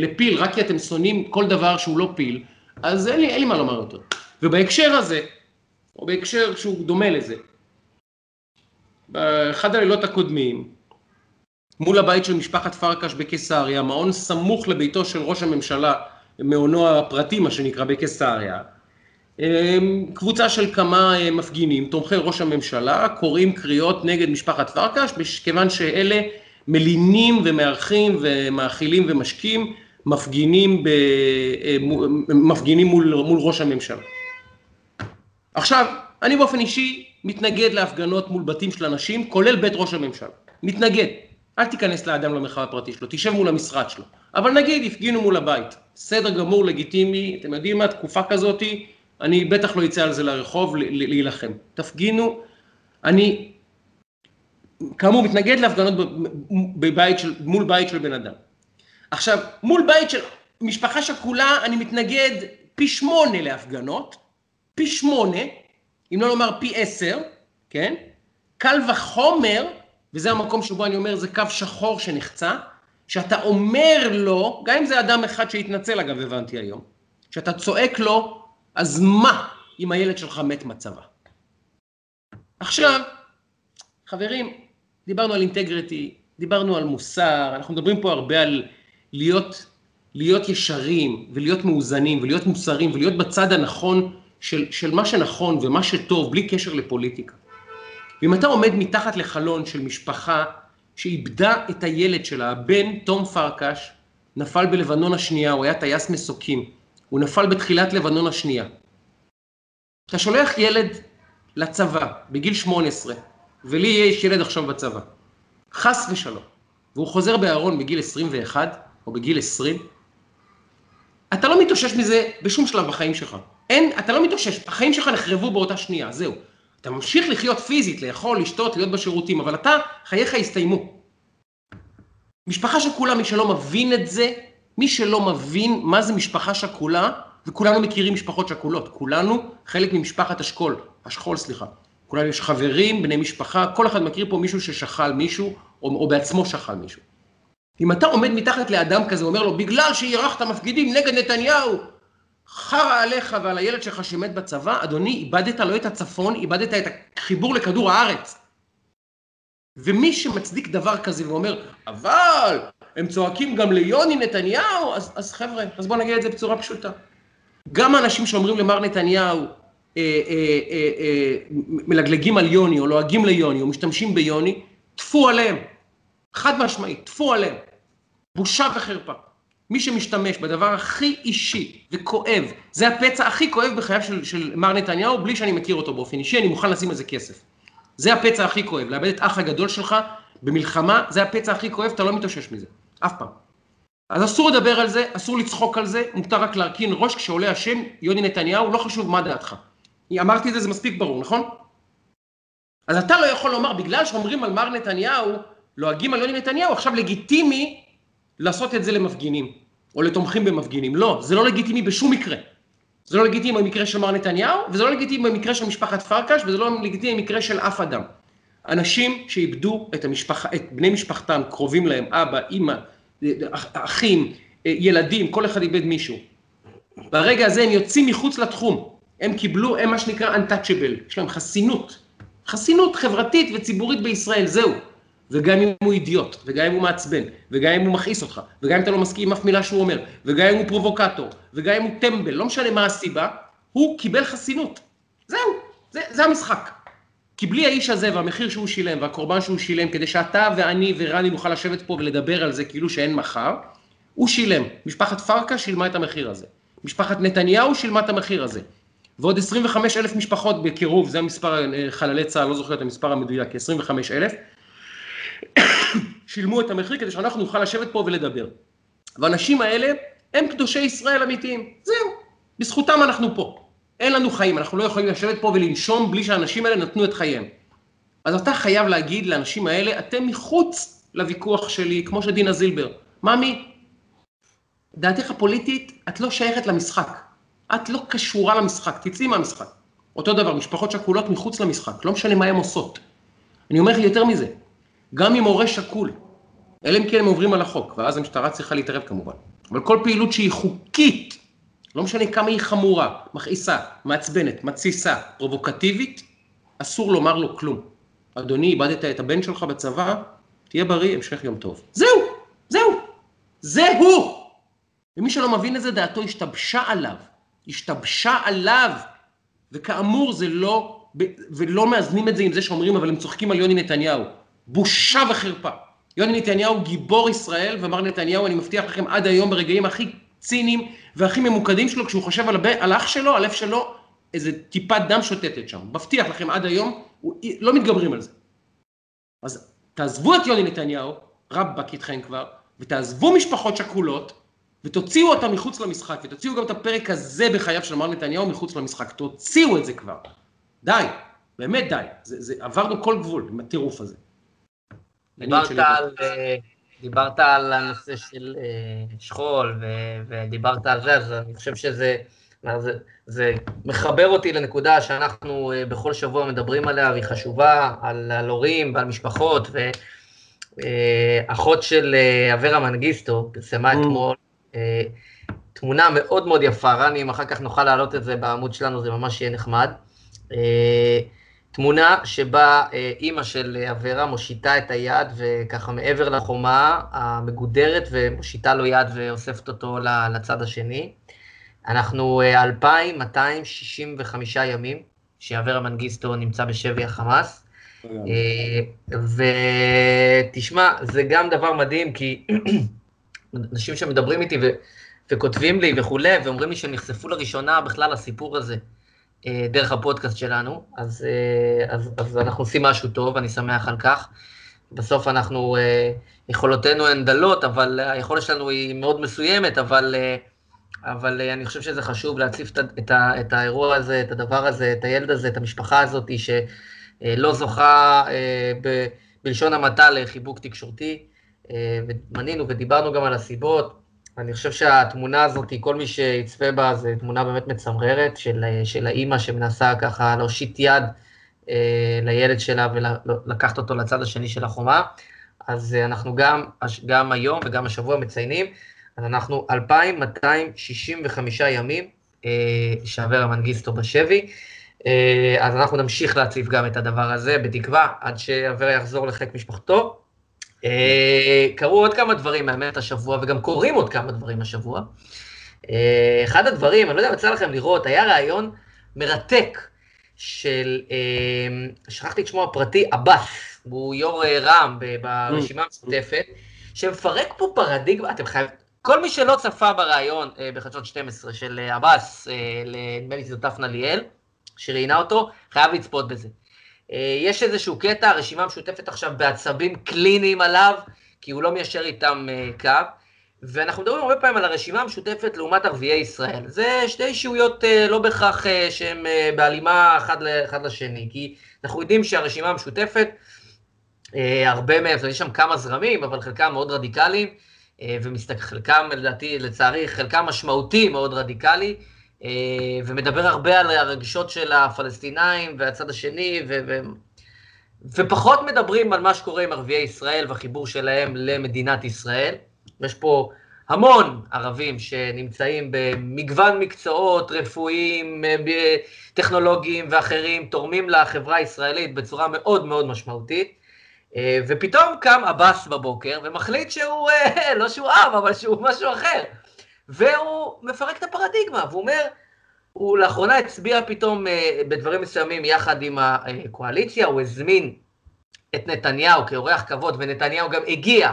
לפיל, רק כי אתם שונאים כל דבר שהוא לא פיל, אז אין לי, אין לי מה לומר יותר. ובהקשר הזה, או בהקשר שהוא דומה לזה, באחד הלילות הקודמים, מול הבית של משפחת פרקש בקיסריה, מעון סמוך לביתו של ראש הממשלה, מעונו הפרטי, מה שנקרא, בקיסריה, אמ, קבוצה של כמה אה, מפגינים, תומכי ראש הממשלה, קוראים קריאות נגד משפחת פרקש, כיוון שאלה מלינים ומארחים ומאכילים ומשקים מפגינים, ב, אה, מפגינים מול, מול ראש הממשלה. עכשיו, אני באופן אישי מתנגד להפגנות מול בתים של אנשים, כולל בית ראש הממשלה. מתנגד. אל תיכנס לאדם למרחב הפרטי שלו, תשב מול המשרד שלו. אבל נגיד, הפגינו מול הבית. בסדר גמור, לגיטימי, אתם יודעים מה, תקופה כזאתי, אני בטח לא אצא על זה לרחוב להילחם. תפגינו, אני כאמור מתנגד להפגנות בבית של, מול בית של בן אדם. עכשיו, מול בית של משפחה שכולה אני מתנגד פי שמונה להפגנות, פי שמונה, אם לא לומר פי עשר, כן? קל וחומר, וזה המקום שבו אני אומר, זה קו שחור שנחצה, שאתה אומר לו, גם אם זה אדם אחד שהתנצל, אגב, הבנתי היום, שאתה צועק לו, אז מה אם הילד שלך מת מצבה? עכשיו, חברים, דיברנו על אינטגריטי, דיברנו על מוסר, אנחנו מדברים פה הרבה על להיות, להיות ישרים ולהיות מאוזנים ולהיות מוסריים ולהיות בצד הנכון של, של מה שנכון ומה שטוב, בלי קשר לפוליטיקה. ואם אתה עומד מתחת לחלון של משפחה שאיבדה את הילד שלה, הבן תום פרקש, נפל בלבנון השנייה, הוא היה טייס מסוקים, הוא נפל בתחילת לבנון השנייה. אתה שולח ילד לצבא בגיל 18, ולי יש ילד עכשיו בצבא, חס ושלום, והוא חוזר בארון בגיל 21 או בגיל 20, אתה לא מתאושש מזה בשום שלב בחיים שלך. אין, אתה לא מתאושש, החיים שלך נחרבו באותה שנייה, זהו. אתה ממשיך לחיות פיזית, לאכול, לשתות, להיות בשירותים, אבל אתה, חייך הסתיימו. משפחה שכולה, מי שלא מבין את זה, מי שלא מבין מה זה משפחה שכולה, וכולנו מכירים משפחות שכולות, כולנו חלק ממשפחת אשכול, אשכול סליחה. כולנו יש חברים, בני משפחה, כל אחד מכיר פה מישהו ששכל מישהו, או, או בעצמו שכל מישהו. אם אתה עומד מתחת לאדם כזה, אומר לו, בגלל שאירחת מפגידים נגד נתניהו, חרא עליך ועל הילד שלך שמת בצבא, אדוני, איבדת לא את הצפון, איבדת את החיבור לכדור הארץ. ומי שמצדיק דבר כזה ואומר, אבל הם צועקים גם ליוני נתניהו, אז, אז חבר'ה, אז בואו נגיד את זה בצורה פשוטה. גם האנשים שאומרים למר נתניהו, אה, אה, אה, אה, מלגלגים על יוני, או לועגים ליוני, או משתמשים ביוני, טפו עליהם. חד משמעית, טפו עליהם. בושה וחרפה. מי שמשתמש בדבר הכי אישי וכואב, זה הפצע הכי כואב בחייו של, של מר נתניהו, בלי שאני מכיר אותו באופן אישי, אני מוכן לשים על זה כסף. זה הפצע הכי כואב, לאבד את אח הגדול שלך במלחמה, זה הפצע הכי כואב, אתה לא מתאושש מזה, אף פעם. אז אסור לדבר על זה, אסור לצחוק על זה, מותר רק להרכין ראש כשעולה השם יוני נתניהו, לא חשוב מה דעתך. אמרתי את זה, זה מספיק ברור, נכון? אז אתה לא יכול לומר, בגלל שאומרים על מר נתניהו, לועגים על יוני נתניהו, עכשיו לגיטימי לעשות את זה למפגינים, או לתומכים במפגינים. לא, זה לא לגיטימי בשום מקרה. זה לא לגיטימי במקרה של מר נתניהו, וזה לא לגיטימי במקרה של משפחת פרקש, וזה לא לגיטימי במקרה של אף אדם. אנשים שאיבדו את, המשפחה, את בני משפחתם, קרובים להם, אבא, אימא, אחים, ילדים, כל אחד איבד מישהו. ברגע הזה הם יוצאים מחוץ לתחום. הם קיבלו, הם מה שנקרא untouchable, יש להם חסינות. חסינות חברתית וציבורית בישראל, זהו. וגם אם הוא אידיוט, וגם אם הוא מעצבן, וגם אם הוא מכעיס אותך, וגם אם אתה לא מסכים עם אף מילה שהוא אומר, וגם אם הוא פרובוקטור, וגם אם הוא טמבל, לא משנה מה הסיבה, הוא קיבל חסינות. זהו, זה, זה המשחק. כי בלי האיש הזה והמחיר שהוא שילם והקורבן שהוא שילם, כדי שאתה ואני ורני נוכל לשבת פה ולדבר על זה כאילו שאין מחר, הוא שילם. משפחת פרקה שילמה את המחיר הזה. משפחת נתניהו שילמה את המחיר הזה. ועוד 25 אלף משפחות בקירוב, זה המספר אה, חללי צה"ל, לא זוכר את המספר המדויק, 25 אלף, שילמו את המחיר כדי שאנחנו נוכל לשבת פה ולדבר. והאנשים האלה הם קדושי ישראל אמיתיים, זהו, בזכותם אנחנו פה. אין לנו חיים, אנחנו לא יכולים לשבת פה ולנשום בלי שהאנשים האלה נתנו את חייהם. אז אתה חייב להגיד לאנשים האלה, אתם מחוץ לוויכוח שלי, כמו שדינה זילבר. ממי, דעתך הפוליטית, את לא שייכת למשחק. את לא קשורה למשחק, תצאי מהמשחק. אותו דבר, משפחות שכולות מחוץ למשחק, לא משנה מה הן עושות. אני אומר לך יותר מזה, גם אם הורה שכול, אלא אם כן הם עוברים על החוק, ואז המשטרה צריכה להתערב כמובן, אבל כל פעילות שהיא חוקית, לא משנה כמה היא חמורה, מכעיסה, מעצבנת, מתסיסה, פרובוקטיבית, אסור לומר לו כלום. אדוני, איבדת את הבן שלך בצבא, תהיה בריא, המשך יום טוב. זהו, זהו, זה הוא. ומי שלא מבין את זה, דעתו השתבשה עליו. השתבשה עליו. וכאמור, זה לא, ולא מאזנים את זה עם זה שאומרים, אבל הם צוחקים על יוני נתניהו. בושה וחרפה. יוני נתניהו גיבור ישראל, ומר נתניהו, אני מבטיח לכם, עד היום ברגעים הכי ציניים והכי ממוקדים שלו, כשהוא חושב על, הב... על אח שלו, הלב שלו, איזה טיפת דם שוטטת שם. מבטיח לכם, עד היום, הוא... לא מתגברים על זה. אז תעזבו את יוני נתניהו, רבאק איתכם כבר, ותעזבו משפחות שכולות, ותוציאו אותם מחוץ למשחק, ותוציאו גם את הפרק הזה בחייו של מר נתניהו מחוץ למשחק. תוציאו את זה כבר. די, באמת די. זה, זה, עברנו כל גבול עם הטירוף הזה. דיברת על, אה, דיברת על הנושא של אה, שכול, ודיברת על זה, אז אני חושב שזה זה, זה מחבר אותי לנקודה שאנחנו אה, בכל שבוע מדברים עליה, והיא חשובה, על, על הורים ועל משפחות, ואחות של אברה מנגיסטו פרסמה mm. אתמול תמונה מאוד מאוד יפה, רני, אם אחר כך נוכל להעלות את זה בעמוד שלנו, זה ממש יהיה נחמד. תמונה שבה אה, אימא של אברה מושיטה את היד וככה מעבר לחומה המגודרת ומושיטה לו יד ואוספת אותו לצד השני. אנחנו 2,265 אה, ימים שאברה מנגיסטו נמצא בשבי החמאס. אה, ותשמע, זה גם דבר מדהים, כי *clears throat* אנשים שמדברים איתי ו... וכותבים לי וכולי, ואומרים לי שהם נחשפו לראשונה בכלל לסיפור הזה. אה, דרך הפודקאסט שלנו, אז, אה, אז, אז אנחנו עושים משהו טוב, אני שמח על כך. בסוף אנחנו, אה, יכולותינו הן דלות, אבל היכולת שלנו היא מאוד מסוימת, אבל, אבל אני חושב שזה חשוב להציף את, את, את האירוע הזה, את הדבר הזה, את הילד הזה, את המשפחה הזאת, שלא זוכה ב, בלשון המעטה לחיבוק תקשורתי. ומנינו ודיברנו גם על הסיבות, אני חושב שהתמונה הזאת, כל מי שיצפה בה, זו תמונה באמת מצמררת של, של האימא שמנסה ככה להושיט יד אה, לילד שלה ולקחת אותו לצד השני של החומה. אז אנחנו גם, גם היום וגם השבוע מציינים, אז אנחנו 2,265 ימים אה, שאברה מנגיסטו בשבי. אה, אז אנחנו נמשיך להציף גם את הדבר הזה, בתקווה, עד שאברה יחזור לחיק משפחתו, אה, קרו עוד כמה דברים מהאמת השבוע, וגם קורים עוד כמה דברים השבוע. אה, אחד הדברים, אני לא יודע אם יצא לכם לראות, היה ראיון מרתק של, אה, שכחתי את שמו הפרטי, עבאס, הוא יו"ר רע"מ ברשימה המשותפת, שמפרק פה פרדיגמה, אתם חייבים, כל מי שלא צפה בריאיון בחדשות 12 של עבאס, נדמה לי שזו דפנה ליאל, שראיינה אותו, חייב לצפות בזה. אה, יש איזשהו קטע, הרשימה המשותפת עכשיו בעצבים קליניים עליו, כי הוא לא מיישר איתם אה, קו, ואנחנו מדברים הרבה פעמים על הרשימה המשותפת לעומת ערביי ישראל. זה שתי אישיויות אה, לא בהכרח שהן בהלימה אחד, לשני, כי אנחנו יודעים שהרשימה המשותפת, הרבה מהם, יש שם כמה זרמים, אבל חלקם מאוד רדיקליים, וחלקם, לדעתי, לצערי, חלקם משמעותי מאוד רדיקלי, ומדבר הרבה על הרגשות של הפלסטינאים והצד השני, ו- ו- ופחות מדברים על מה שקורה עם ערביי ישראל והחיבור שלהם למדינת ישראל. יש פה המון ערבים שנמצאים במגוון מקצועות רפואיים, טכנולוגיים ואחרים, תורמים לחברה הישראלית בצורה מאוד מאוד משמעותית. ופתאום קם עבאס בבוקר ומחליט שהוא, לא שהוא עם, אבל שהוא משהו אחר. והוא מפרק את הפרדיגמה, והוא אומר, הוא לאחרונה הצביע פתאום בדברים מסוימים יחד עם הקואליציה, הוא הזמין את נתניהו כאורח כבוד, ונתניהו גם הגיע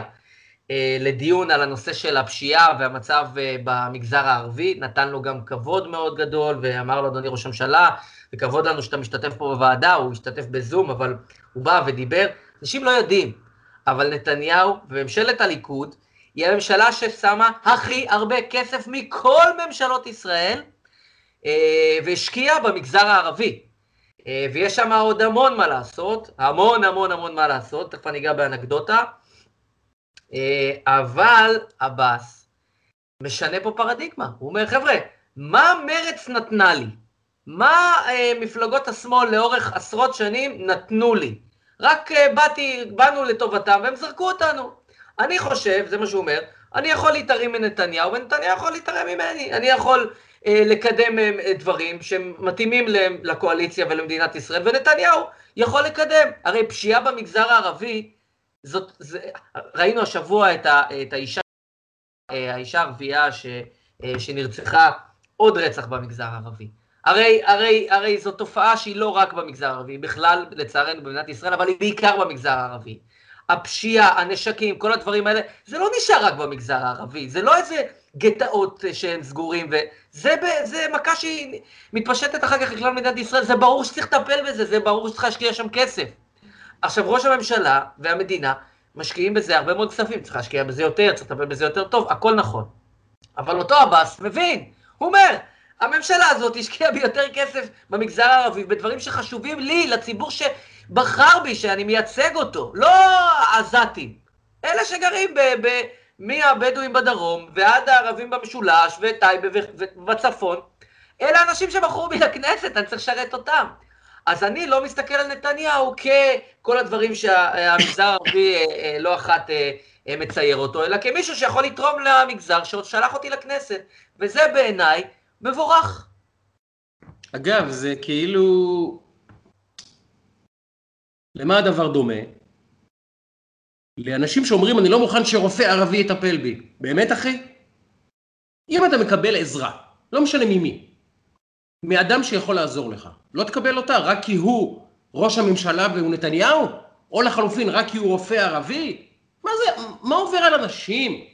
לדיון על הנושא של הפשיעה והמצב במגזר הערבי, נתן לו גם כבוד מאוד גדול, ואמר לו, אדוני ראש הממשלה, וכבוד לנו שאתה משתתף פה בוועדה, הוא השתתף בזום, אבל הוא בא ודיבר. אנשים לא יודעים, אבל נתניהו וממשלת הליכוד, היא הממשלה ששמה הכי הרבה כסף מכל ממשלות ישראל, והשקיעה במגזר הערבי. ויש שם עוד המון מה לעשות, המון המון המון מה לעשות, תכף אני אגע באנקדוטה, אבל עבאס משנה פה פרדיגמה, הוא אומר, חבר'ה, מה מרץ נתנה לי? מה מפלגות השמאל לאורך עשרות שנים נתנו לי? רק באתי, באנו לטובתם והם זרקו אותנו. אני חושב, זה מה שהוא אומר, אני יכול להתערים מנתניהו ונתניהו יכול להתערם ממני, אני יכול לקדם דברים שמתאימים לקואליציה ולמדינת ישראל, ונתניהו יכול לקדם. הרי פשיעה במגזר הערבי, זאת, זה, ראינו השבוע את, ה, את האישה, האישה הערבייה ש, שנרצחה, עוד רצח במגזר הערבי. הרי, הרי, הרי זו תופעה שהיא לא רק במגזר הערבי, בכלל לצערנו במדינת ישראל, אבל היא בעיקר במגזר הערבי. הפשיעה, הנשקים, כל הדברים האלה, זה לא נשאר רק במגזר הערבי, זה לא איזה גטאות שהם סגורים, וזה זה מכה שהיא מתפשטת אחר כך לכלל מדינת ישראל, זה ברור שצריך לטפל בזה, זה ברור שצריך להשקיע שם כסף. עכשיו, ראש הממשלה והמדינה משקיעים בזה הרבה מאוד כספים, צריך להשקיע בזה יותר, צריך לטפל בזה יותר טוב, הכל נכון. אבל אותו עבאס מבין, הוא אומר, הממשלה הזאת השקיעה ביותר כסף במגזר הערבי, בדברים שחשובים לי, לציבור שבחר בי, שאני מייצג אותו, לא העזתים, אלה שגרים ב... ב מהבדואים בדרום ועד הערבים במשולש וטייבה ובצפון, אלה האנשים שבחרו בי לכנסת, אני צריך לשרת אותם. אז אני לא מסתכל על נתניהו ככל הדברים שהמגזר הערבי לא אחת מצייר אותו, אלא כמישהו שיכול לתרום למגזר שעוד שלח אותי לכנסת, וזה בעיניי מבורך. אגב, זה כאילו... למה הדבר דומה? לאנשים שאומרים, אני לא מוכן שרופא ערבי יטפל בי. באמת, אחי? אם אתה מקבל עזרה, לא משנה ממי, מאדם שיכול לעזור לך, לא תקבל אותה רק כי הוא ראש הממשלה והוא נתניהו? או לחלופין, רק כי הוא רופא ערבי? מה זה, מה עובר על אנשים?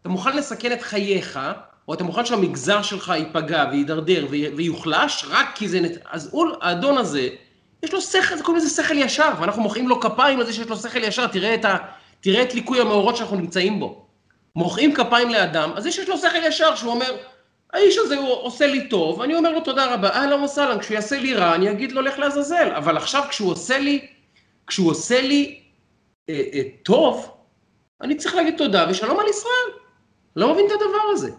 אתה מוכן לסכן את חייך, או אתה מוכן שהמגזר שלך ייפגע ויידרדר ויוחלש, רק כי זה... אז הוא, האדון הזה, יש לו שכל, זה קוראים לזה שכל ישר, ואנחנו מוחאים לו כפיים על זה שיש לו שכל ישר, תראה את, ה, תראה את ליקוי המאורות שאנחנו נמצאים בו. מוחאים כפיים לאדם, אז יש לו שכל ישר, שהוא אומר, האיש הזה הוא עושה לי טוב, אני אומר לו תודה רבה, אהלן וסהלן, כשהוא יעשה לי רע, אני אגיד לו לך לעזאזל, אבל עכשיו כשהוא עושה לי, כשהוא עושה לי אה, אה, טוב, אני צריך להגיד תודה ושלום על ישראל. לא מבין את הדבר הזה.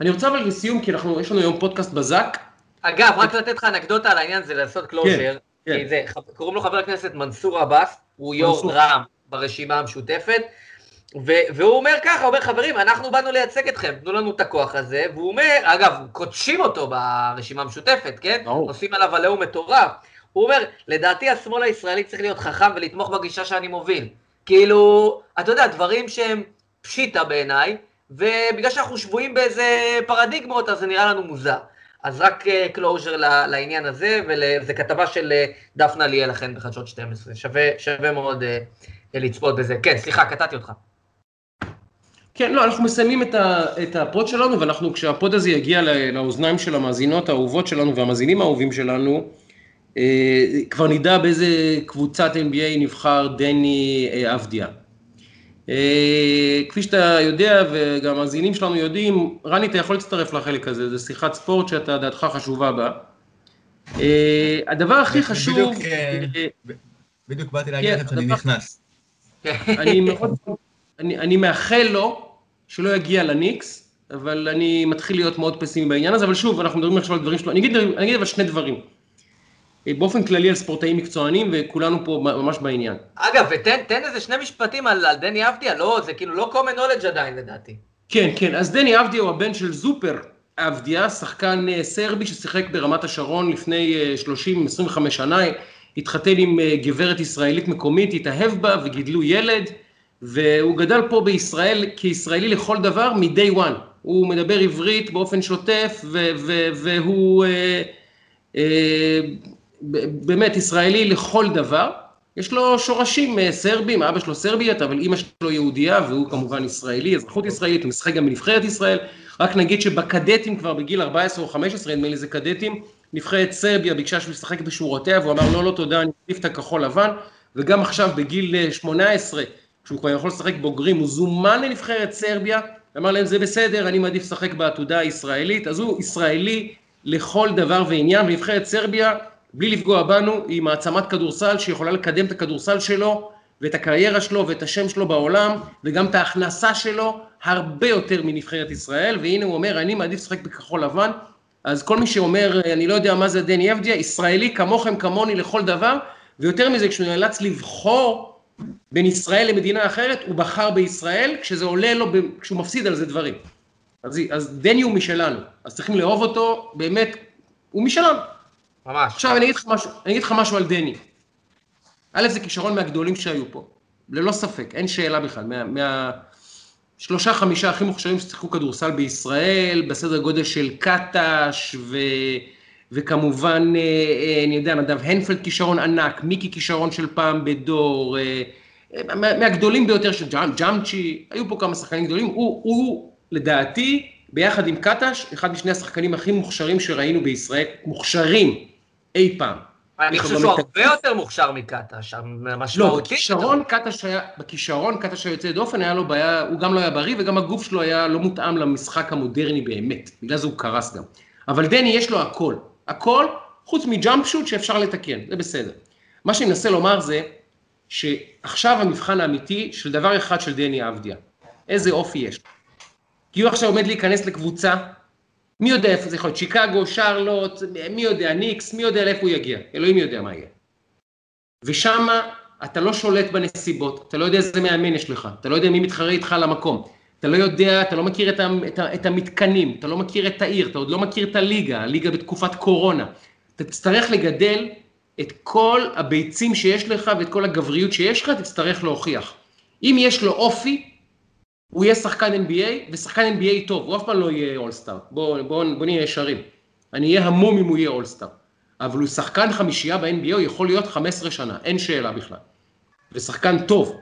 אני רוצה אבל לסיום, כי אנחנו, יש לנו היום פודקאסט בזק. אגב, רק לתת לך אנקדוטה על העניין, זה לעשות closure. כן, כן. זה, קוראים לו חבר הכנסת מנסור עבאס, הוא יו"ר רע"מ ברשימה המשותפת, והוא אומר ככה, הוא אומר, חברים, אנחנו באנו לייצג אתכם, תנו לנו את הכוח הזה, והוא אומר, אגב, כותשים אותו ברשימה המשותפת, כן? עושים עליו עליהום מטורף. הוא אומר, לדעתי השמאל הישראלי צריך להיות חכם ולתמוך בגישה שאני מוביל. כאילו, אתה יודע, דברים שהם פשיטא בעיניי, ובגלל שאנחנו שבויים באיזה פרדיגמות, אז זה נראה לנו מוזר. אז רק closure לעניין הזה, וזו כתבה של דפנה ליאל אכן בחדשות 12, שווה, שווה מאוד לצפות בזה. כן, סליחה, קטעתי אותך. כן, לא, אנחנו מסיימים את, ה, את ה pod שלנו, ואנחנו, כשה pod הזה יגיע לאוזניים של המאזינות האהובות שלנו והמאזינים האהובים שלנו, אה, כבר נדע באיזה קבוצת NBA נבחר דני אה. אה, כפי שאתה יודע, וגם המאזינים שלנו יודעים, רני, אתה יכול להצטרף לחלק הזה, זו שיחת ספורט שאתה, דעתך חשובה בה. אה, הדבר הכי חשוב... בדיוק, אה, בדיוק באתי להגיד לכם שאני נכנס. אני מאחל לו שלא יגיע לניקס, אבל אני מתחיל להיות מאוד פסימי בעניין הזה, אבל שוב, אנחנו מדברים עכשיו על דברים שלו, אני אגיד אבל שני דברים. באופן כללי על ספורטאים מקצוענים, וכולנו פה ממש בעניין. אגב, ותן איזה שני משפטים על, על דני אבדיה, לא, זה כאילו לא common knowledge עדיין לדעתי. כן, כן, אז דני אבדיה הוא הבן של זופר אבדיה, שחקן אה, סרבי ששיחק ברמת השרון לפני 30-25 אה, שנה, התחתן עם אה, גברת ישראלית מקומית, התאהב בה וגידלו ילד, והוא גדל פה בישראל כישראלי לכל דבר מ-day one. הוא מדבר עברית באופן שוטף, והוא אה, אה, באמת ישראלי לכל דבר. יש לו שורשים אה, סרבים, אבא שלו סרביית, אבל אימא שלו יהודייה, והוא כמובן ישראלי, אזרחות ישראלית, הוא משחק גם בנבחרת ישראל. רק נגיד שבקדטים כבר בגיל 14 או 15, נדמה לי זה קדטים, נבחרת סרביה ביקשה שהוא ישחק בשורותיה, והוא אמר לא, לא תודה, אני מעדיף את הכחול לבן, וגם עכשיו בגיל 18, אה, כשהוא כבר יכול לשחק בוגרים, הוא זומן לנבחרת סרביה, אמר להם זה בסדר, אני מעדיף לשחק בעתודה הישראלית, אז הוא ישראלי לכל דבר ועניין, ונבחרת סרביה בלי לפגוע בנו, היא מעצמת כדורסל שיכולה לקדם את הכדורסל שלו ואת הקריירה שלו ואת השם שלו בעולם וגם את ההכנסה שלו הרבה יותר מנבחרת ישראל, והנה הוא אומר, אני מעדיף לשחק בכחול לבן, אז כל מי שאומר, אני לא יודע מה זה דני אבדיה, ישראלי כמוכם כמוני לכל דבר, ויותר מזה, כשהוא נאלץ לבחור בין ישראל למדינה אחרת, הוא בחר בישראל, כשזה עולה לו, כשהוא מפסיד על זה דברים. אז, אז דני הוא משלנו, אז צריכים לאהוב אותו, באמת, הוא משלנו. ממש. עכשיו אני אגיד לך משהו, אני אגיד לך משהו על דני. א', זה כישרון מהגדולים שהיו פה, ללא ספק, אין שאלה בכלל, מה... מה שלושה חמישה הכי מוכשרים ששיחקו כדורסל בישראל, בסדר גודל של קטש, ו... וכמובן, אה, אה, אני יודע, נדב הנפלד כישרון ענק, מיקי כישרון של פעם בדור, אה, מהגדולים ביותר של ג'אמצ'י, היו פה כמה שחקנים גדולים, הוא, הוא לדעתי, ביחד עם קטש, אחד משני השחקנים הכי מוכשרים שראינו בישראל, מוכשרים אי פעם. אני חושב שהוא הרבה יותר מוכשר מקטש, משמעותית. לא, בכישרון קטש היה, בכישרון קטש היה יוצא דופן, היה לו בעיה, הוא גם לא היה בריא וגם הגוף שלו היה לא מותאם למשחק המודרני באמת, בגלל זה הוא קרס גם. אבל דני יש לו הכל, הכל, חוץ מג'אמפ שוט שאפשר לתקן, זה בסדר. מה שאני מנסה לומר זה, שעכשיו המבחן האמיתי של דבר אחד של דני אבדיה, איזה אופי יש. כי הוא עכשיו עומד להיכנס לקבוצה מי יודע איפה זה יכול להיות, שיקגו, שרלוט, מי יודע, ניקס, מי יודע לאיפה הוא יגיע, אלוהים יודע מה יהיה. ושמה אתה לא שולט בנסיבות, אתה לא יודע איזה מאמן יש לך, אתה לא יודע מי מתחרה איתך על המקום, אתה לא יודע, אתה לא מכיר את, את, את המתקנים, אתה לא מכיר את העיר, אתה עוד לא מכיר את הליגה, הליגה בתקופת קורונה. אתה תצטרך לגדל את כל הביצים שיש לך ואת כל הגבריות שיש לך, תצטרך להוכיח. אם יש לו אופי, הוא יהיה שחקן NBA, ושחקן NBA טוב, הוא אף פעם לא יהיה אולסטאר. בואו בוא, בוא נהיה ישרים. אני אהיה המום אם הוא יהיה all-star. אבל הוא שחקן חמישייה ב-NBA, הוא יכול להיות 15 שנה, אין שאלה בכלל. ושחקן טוב,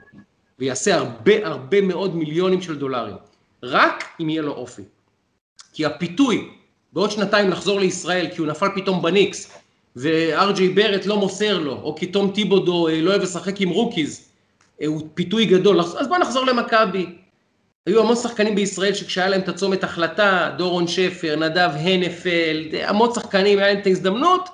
ויעשה הרבה הרבה מאוד מיליונים של דולרים. רק אם יהיה לו אופי. כי הפיתוי, בעוד שנתיים לחזור לישראל, כי הוא נפל פתאום בניקס, וארג'יי ברט לא מוסר לו, או כי תום טיבודו אה, לא אוהב לשחק עם rookies, אה, הוא פיתוי גדול, אז בוא נחזור למכבי. היו המון שחקנים בישראל שכשהיה להם את הצומת החלטה, דורון שפר, נדב הנפלד, המון שחקנים, היה להם את ההזדמנות,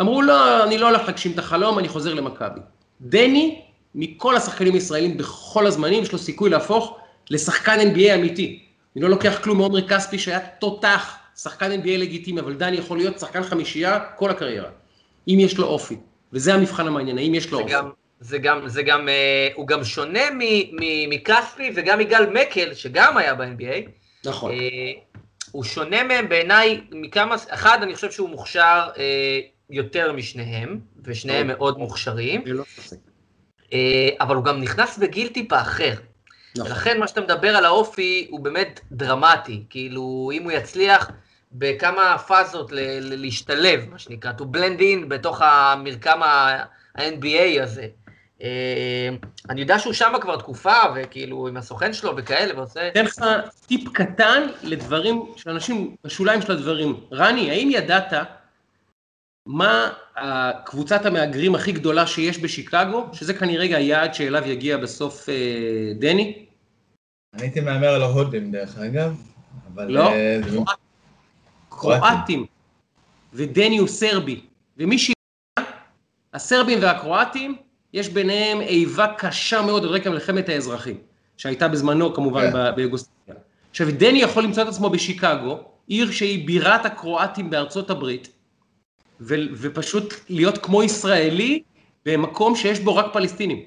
אמרו לא, אני לא הולך להגשים את החלום, אני חוזר למכבי. דני, מכל השחקנים הישראלים בכל הזמנים, יש לו סיכוי להפוך לשחקן NBA אמיתי. אני לא לוקח כלום מעומרי כספי שהיה תותח, שחקן NBA לגיטימי, אבל דני יכול להיות שחקן חמישייה כל הקריירה, אם יש לו אופי. וזה המבחן המעניין, האם יש לו אופי. זה גם, זה גם, אה, הוא גם שונה מכספי וגם מגל מקל, שגם היה ב-NBA. נכון. אה, הוא שונה מהם בעיניי מכמה, אחד, אני חושב שהוא מוכשר אה, יותר משניהם, ושניהם מאוד מוכשרים. ללא ספק. אה, אבל הוא גם נכנס בגיל טיפה אחר. נכון. ולכן מה שאתה מדבר על האופי הוא באמת דרמטי. כאילו, אם הוא יצליח בכמה פאזות להשתלב, מה שנקרא, to blend in בתוך המרקם ה-NBA הזה. אה, אני יודע שהוא שם כבר תקופה, וכאילו עם הסוכן שלו וכאלה, ועושה... אתן לך טיפ קטן לדברים, שאנשים בשוליים של הדברים. רני, האם ידעת מה קבוצת המהגרים הכי גדולה שיש בשיקגו, שזה כנראה היעד שאליו יגיע בסוף אה, דני? אני הייתי מהמר על ההודים דרך אגב, אבל... לא, אה, קרואטים. ודני הוא סרבי. ומי ש... הסרבים והקרואטים, יש ביניהם איבה קשה מאוד על רקע מלחמת האזרחים, שהייתה בזמנו כמובן כן. ביוגוסטריה. עכשיו, דני יכול למצוא את עצמו בשיקגו, עיר שהיא בירת הקרואטים בארצות הברית, ו- ופשוט להיות כמו ישראלי במקום שיש בו רק פלסטינים.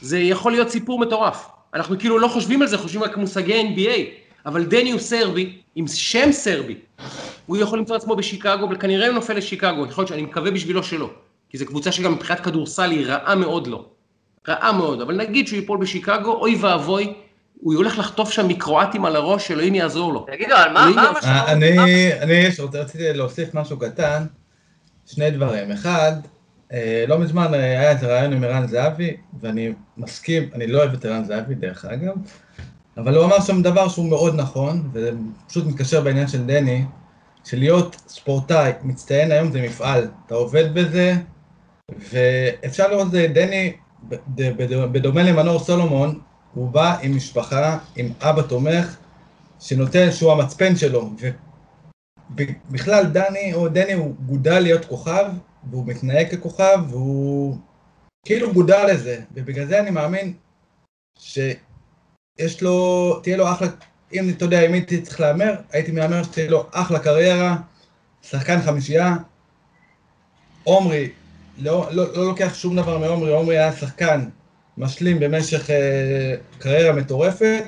זה יכול להיות סיפור מטורף. אנחנו כאילו לא חושבים על זה, חושבים רק מושגי NBA, אבל דני הוא סרבי, עם שם סרבי. הוא יכול למצוא עצמו בשיקגו, וכנראה הוא נופל לשיקגו, יכול להיות שאני מקווה בשבילו שלא. כי זו קבוצה שגם מבחינת כדורסל היא רעה מאוד לו. רעה מאוד, אבל נגיד שהוא ייפול בשיקגו, אוי ואבוי, הוא הולך לחטוף שם מקרואטים על הראש, שאלוהים יעזור לו. תגידו, על מה המשמעות? אה, אני, רציתי להוסיף משהו קטן, שני דברים. אחד, אה, לא מזמן אה, היה איזה רעיון עם ערן זהבי, ואני מסכים, אני לא אוהב את ערן זהבי דרך אגב, אבל הוא אמר שם דבר שהוא מאוד נכון, וזה פשוט מתקשר בעניין של דני, שלהיות ספורטאי מצטיין היום זה מפעל, אתה עובד בזה, ואפשר לראות את דני, בד- בד- בדומה למנור סולומון, הוא בא עם משפחה, עם אבא תומך, שנותן, שהוא המצפן שלו, ובכלל דני, או דני הוא גודל להיות כוכב, והוא מתנהג ככוכב, והוא כאילו גודל לזה, ובגלל זה אני מאמין שיש לו, תהיה לו אחלה, אם אתה יודע, אם הייתי צריך להמר, הייתי מהמר שתהיה לו אחלה קריירה, שחקן חמישייה. עומרי, לא, לא, לא לוקח שום דבר מעומרי, עומרי היה שחקן משלים במשך אה, קריירה מטורפת.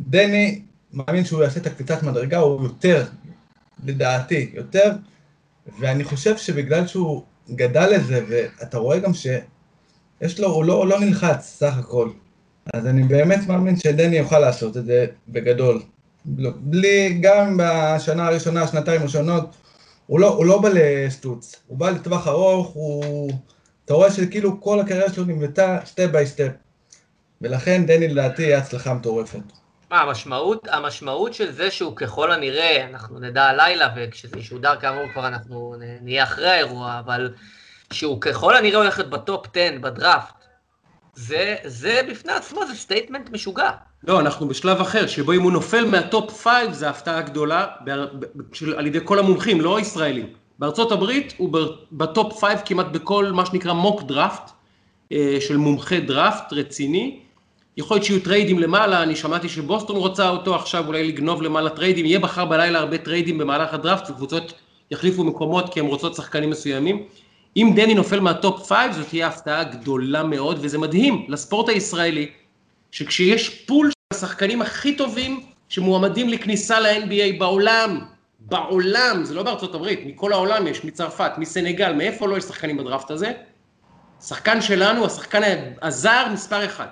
דני, מאמין שהוא יעשה את הקפיצת מדרגה, הוא יותר, לדעתי, יותר, ואני חושב שבגלל שהוא גדל לזה, ואתה רואה גם שיש לו, הוא לא, הוא לא נלחץ סך הכל. אז אני באמת מאמין שדני יוכל לעשות את זה בגדול. לא- בלי, גם בשנה הראשונה, שנתיים ראשונות, הוא לא, הוא לא בא לסטוץ, הוא בא לטווח ארוך, הוא... אתה רואה שכאילו כל הקריירה שלו נבנתה step by step. ולכן דני לדעתי יהיה הצלחה מטורפת. מה, המשמעות, המשמעות של זה שהוא ככל הנראה, אנחנו נדע הלילה, וכשזה ישודר כאמור כבר אנחנו נהיה אחרי האירוע, אבל שהוא ככל הנראה הולך ב top 10 בדראפט, זה, זה בפני עצמו, זה statement משוגע. לא, אנחנו בשלב אחר, שבו אם הוא נופל מה top five, זו הפתעה גדולה, ב- ב- של- על ידי כל המומחים, לא הישראלים. בארצות הברית הוא ב top five כמעט בכל מה שנקרא mock draft, אה, של מומחה דראפט רציני. יכול להיות שיהיו טריידים למעלה, אני שמעתי שבוסטון רוצה אותו עכשיו, אולי לגנוב למעלה טריידים, יהיה מחר בלילה הרבה טריידים במהלך הדראפט, וקבוצות יחליפו מקומות כי הן רוצות שחקנים מסוימים. אם דני נופל מה top five, זאת תהיה הפתעה גדולה מאוד, וזה מדהים לספורט הישראלי, שכשיש pool של השחקנים הכי טובים שמועמדים לכניסה ל-NBA בעולם, בעולם, זה לא בארצות הברית, מכל העולם יש, מצרפת, מסנגל, מאיפה לא יש שחקנים בדראפט הזה? שחקן שלנו, השחקן הזר מספר אחד.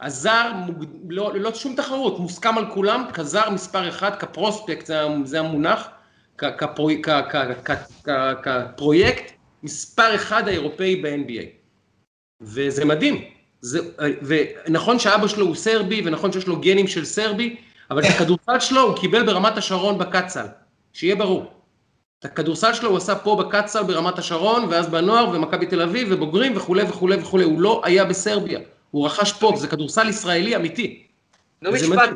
הזר, מוג- לא, ללא שום תחרות, מוסכם על כולם, כזר מספר אחד, כ prospect, זה, זה המונח, כפרויקט, מספר אחד האירופאי ב-NBA. וזה מדהים. זה, ונכון שאבא שלו הוא סרבי, ונכון שיש לו גנים של סרבי, אבל את הכדורסל שלו הוא קיבל ברמת השרון בקצ"ל, שיהיה ברור. את הכדורסל שלו הוא עשה פה בקצ"ל ברמת השרון, ואז בנוער, ומכבי תל אביב, ובוגרים, וכולי וכולי וכולי. הוא לא היה בסרביה, הוא רכש פה, זה כדורסל ישראלי אמיתי. נו משפט.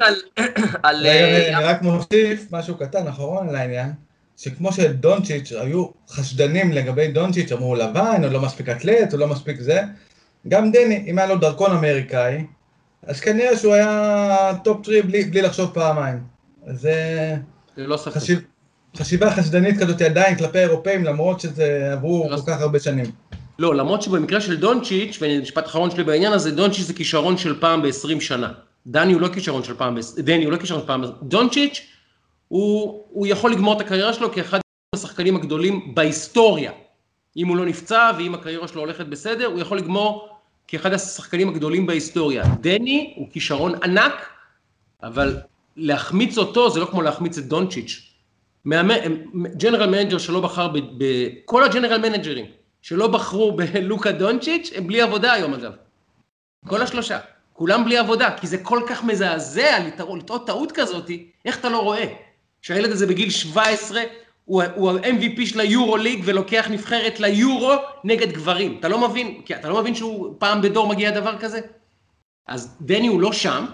על... אה, אני רק מוסיף משהו קטן אחרון לעניין, שכמו שדונצ'יץ' היו חשדנים לגבי דונצ'יץ', אמרו הוא לבן, הוא לא מספיק אתלט, הוא לא מספיק זה, גם דני, אם היה לו דרכון אמריקאי, אז כנראה שהוא היה top three בלי, בלי לחשוב פעמיים. אז זה ללא ספק. חשיב, חשיבה חשדנית כזאת עדיין כלפי האירופאים, למרות שזה עברו לא כל כך הרבה שנים. לא, למרות שבמקרה של דונצ'יץ', ומשפט אחרון שלי בעניין הזה, דונצ'יץ' זה כישרון של פעם ב-20 שנה. דני הוא לא כישרון של פעם, דני הוא לא כישרון של פעם, דונצ'יץ' הוא, הוא יכול לגמור את הקריירה שלו כאחד השחקנים הגדולים בהיסטוריה. אם הוא לא נפצע ואם הקריירה שלו הולכת בסדר, הוא יכול לגמור כאחד השחקנים הגדולים בהיסטוריה. דני הוא כישרון ענק, אבל להחמיץ אותו זה לא כמו להחמיץ את דונצ'יץ'. general manager שלא בחר, ב, ב, כל ה general manager ים שלא בחרו בלוקה דונצ'יץ' הם בלי עבודה היום אגב. כל השלושה. כולם בלי עבודה, כי זה כל כך מזעזע לטעות טעות כזאת, איך אתה לא רואה? שהילד הזה בגיל 17 הוא, הוא ה-MVP של היורו ליג ולוקח נבחרת ליורו נגד גברים. אתה לא מבין, כי אתה לא מבין שהוא פעם בדור מגיע דבר כזה? אז דני הוא לא שם,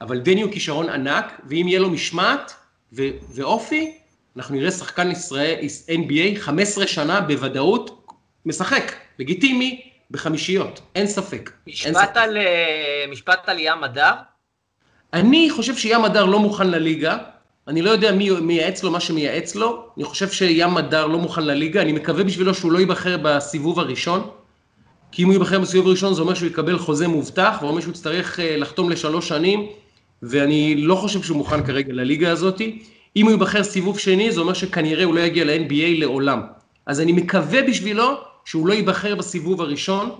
אבל דני הוא כישרון ענק, ואם יהיה לו משמעת ו- ואופי, אנחנו נראה שחקן ישראל, NBA 15 שנה בוודאות, משחק, לגיטימי, בחמישיות, אין ספק. אין משפט ספק. על, אה, משפט על ים הדר? אני חושב ים הדר לא מוכן לליגה, אני לא יודע מי מייעץ לו מה שמייעץ לו, אני חושב שים הדר לא מוכן לליגה, אני מקווה בשבילו שהוא לא ייבחר בסיבוב הראשון. כי אם הוא ייבחר בסיבוב הראשון זה אומר שהוא יקבל חוזה מובטח, ואומר שהוא יצטרך אה, לחתום לשלוש שנים, ואני לא חושב שהוא מוכן כרגע לליגה הזאת. אם הוא ייבחר סיבוב שני, זה אומר שכנראה הוא לא יגיע ל-NBA לעולם. אז אני מקווה בשבילו שהוא לא ייבחר בסיבוב הראשון,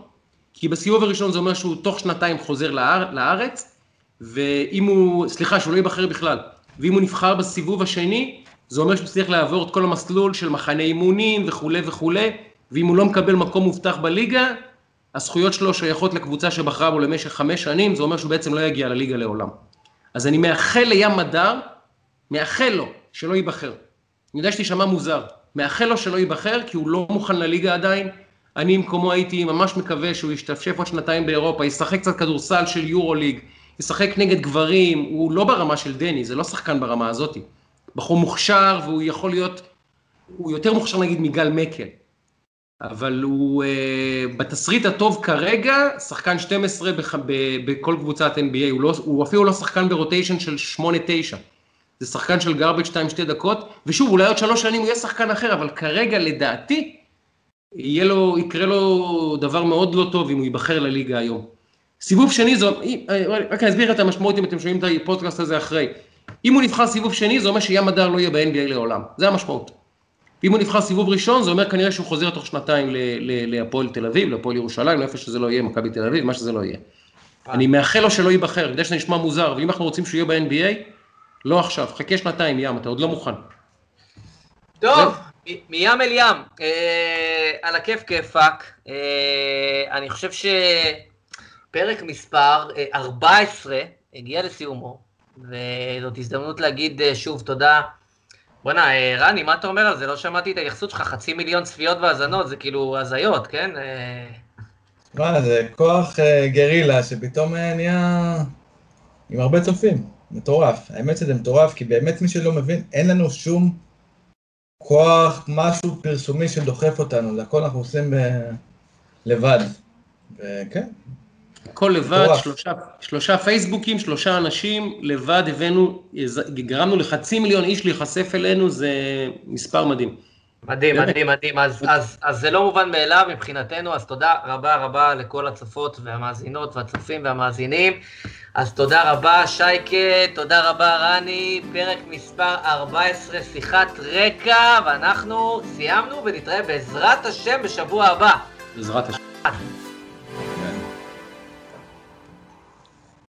כי בסיבוב הראשון זה אומר שהוא תוך שנתיים חוזר לאר, לארץ, ואם הוא, סליחה, שהוא לא ייבחר בכלל, ואם הוא נבחר בסיבוב השני, זה אומר שהוא צריך לעבור את כל המסלול של מחנה אימונים וכולי וכולי, ואם הוא לא מקבל מקום מובטח בליגה, הזכויות שלו שייכות לקבוצה שבחרה בו למשך חמש שנים, זה אומר שהוא בעצם לא יגיע לליגה לעולם. אז אני מאחל לים מדר, מאחל לו שלא ייבחר. אני יודע שתשמע מוזר, מאחל לו שלא ייבחר, כי הוא לא מוכן לליגה עדיין. אני במקומו הייתי ממש מקווה שהוא ישתפשף עוד שנתיים באירופה, ישחק קצת כדורסל של יורו ליג, ישחק נגד גברים, הוא לא ברמה של דני, זה לא שחקן ברמה הזאת. בחור מוכשר והוא יכול להיות, הוא יותר מוכשר נגיד מגל מקל. אבל הוא uh, בתסריט הטוב כרגע, שחקן 12 בח, ב, בכל קבוצת NBA, הוא, לא, הוא אפילו לא שחקן ברוטיישן של 8-9. זה שחקן של garbage 2-2 דקות, ושוב, אולי עוד שלוש שנים הוא יהיה שחקן אחר, אבל כרגע לדעתי, יהיה לו, יקרה לו דבר מאוד לא טוב אם הוא ייבחר לליגה היום. סיבוב שני זו, רק אני אסביר את המשמעות אם אתם שומעים את הפודקאסט הזה אחרי. אם הוא נבחר סיבוב שני, זה אומר ים הדר לא יהיה ב-NBA לעולם, זה המשמעות. ואם הוא נבחר סיבוב ראשון, זה אומר כנראה שהוא חוזר תוך שנתיים להפועל תל אביב, להפועל ירושלים, לאיפה שזה לא יהיה, מכבי תל אביב, מה שזה לא יהיה. אני מאחל לו שלא ייבחר, אני יודע שזה נשמע מוזר, ואם אנחנו רוצים שהוא יהיה ב-NBA, לא עכשיו, חכה שנתיים, ים, אתה עוד לא מוכן. טוב, מים אל ים, אה, על הכיף כיפאק. אה, אני חושב שפרק מספר 14 אה, הגיע לסיומו, וזאת הזדמנות להגיד שוב תודה. בואנה, רני, מה אתה אומר על זה? לא שמעתי את ההתייחסות שלך, חצי מיליון צפיות והאזנות, זה כאילו הזיות, כן? מה, זה כוח גרילה שפתאום נהיה עם הרבה צופים, מטורף. האמת שזה מטורף, כי באמת מי שלא מבין, אין לנו שום כוח, משהו פרסומי שדוחף אותנו, זה הכל אנחנו עושים ב... לבד. וכן. הכל לבד, שלושה, שלושה פייסבוקים, שלושה אנשים, לבד הבאנו, גרמנו לחצי מיליון איש להיחשף אלינו, זה מספר מדהים. מדהים, מדהים, מדהים. אז, אז, אז זה לא מובן מאליו מבחינתנו, אז תודה רבה רבה לכל הצופות והמאזינות והצופים והמאזינים. אז תודה רבה שייקה, תודה רבה רני, פרק מספר 14, שיחת רקע, ואנחנו סיימנו ונתראה בעזרת השם בשבוע הבא. בעזרת השם.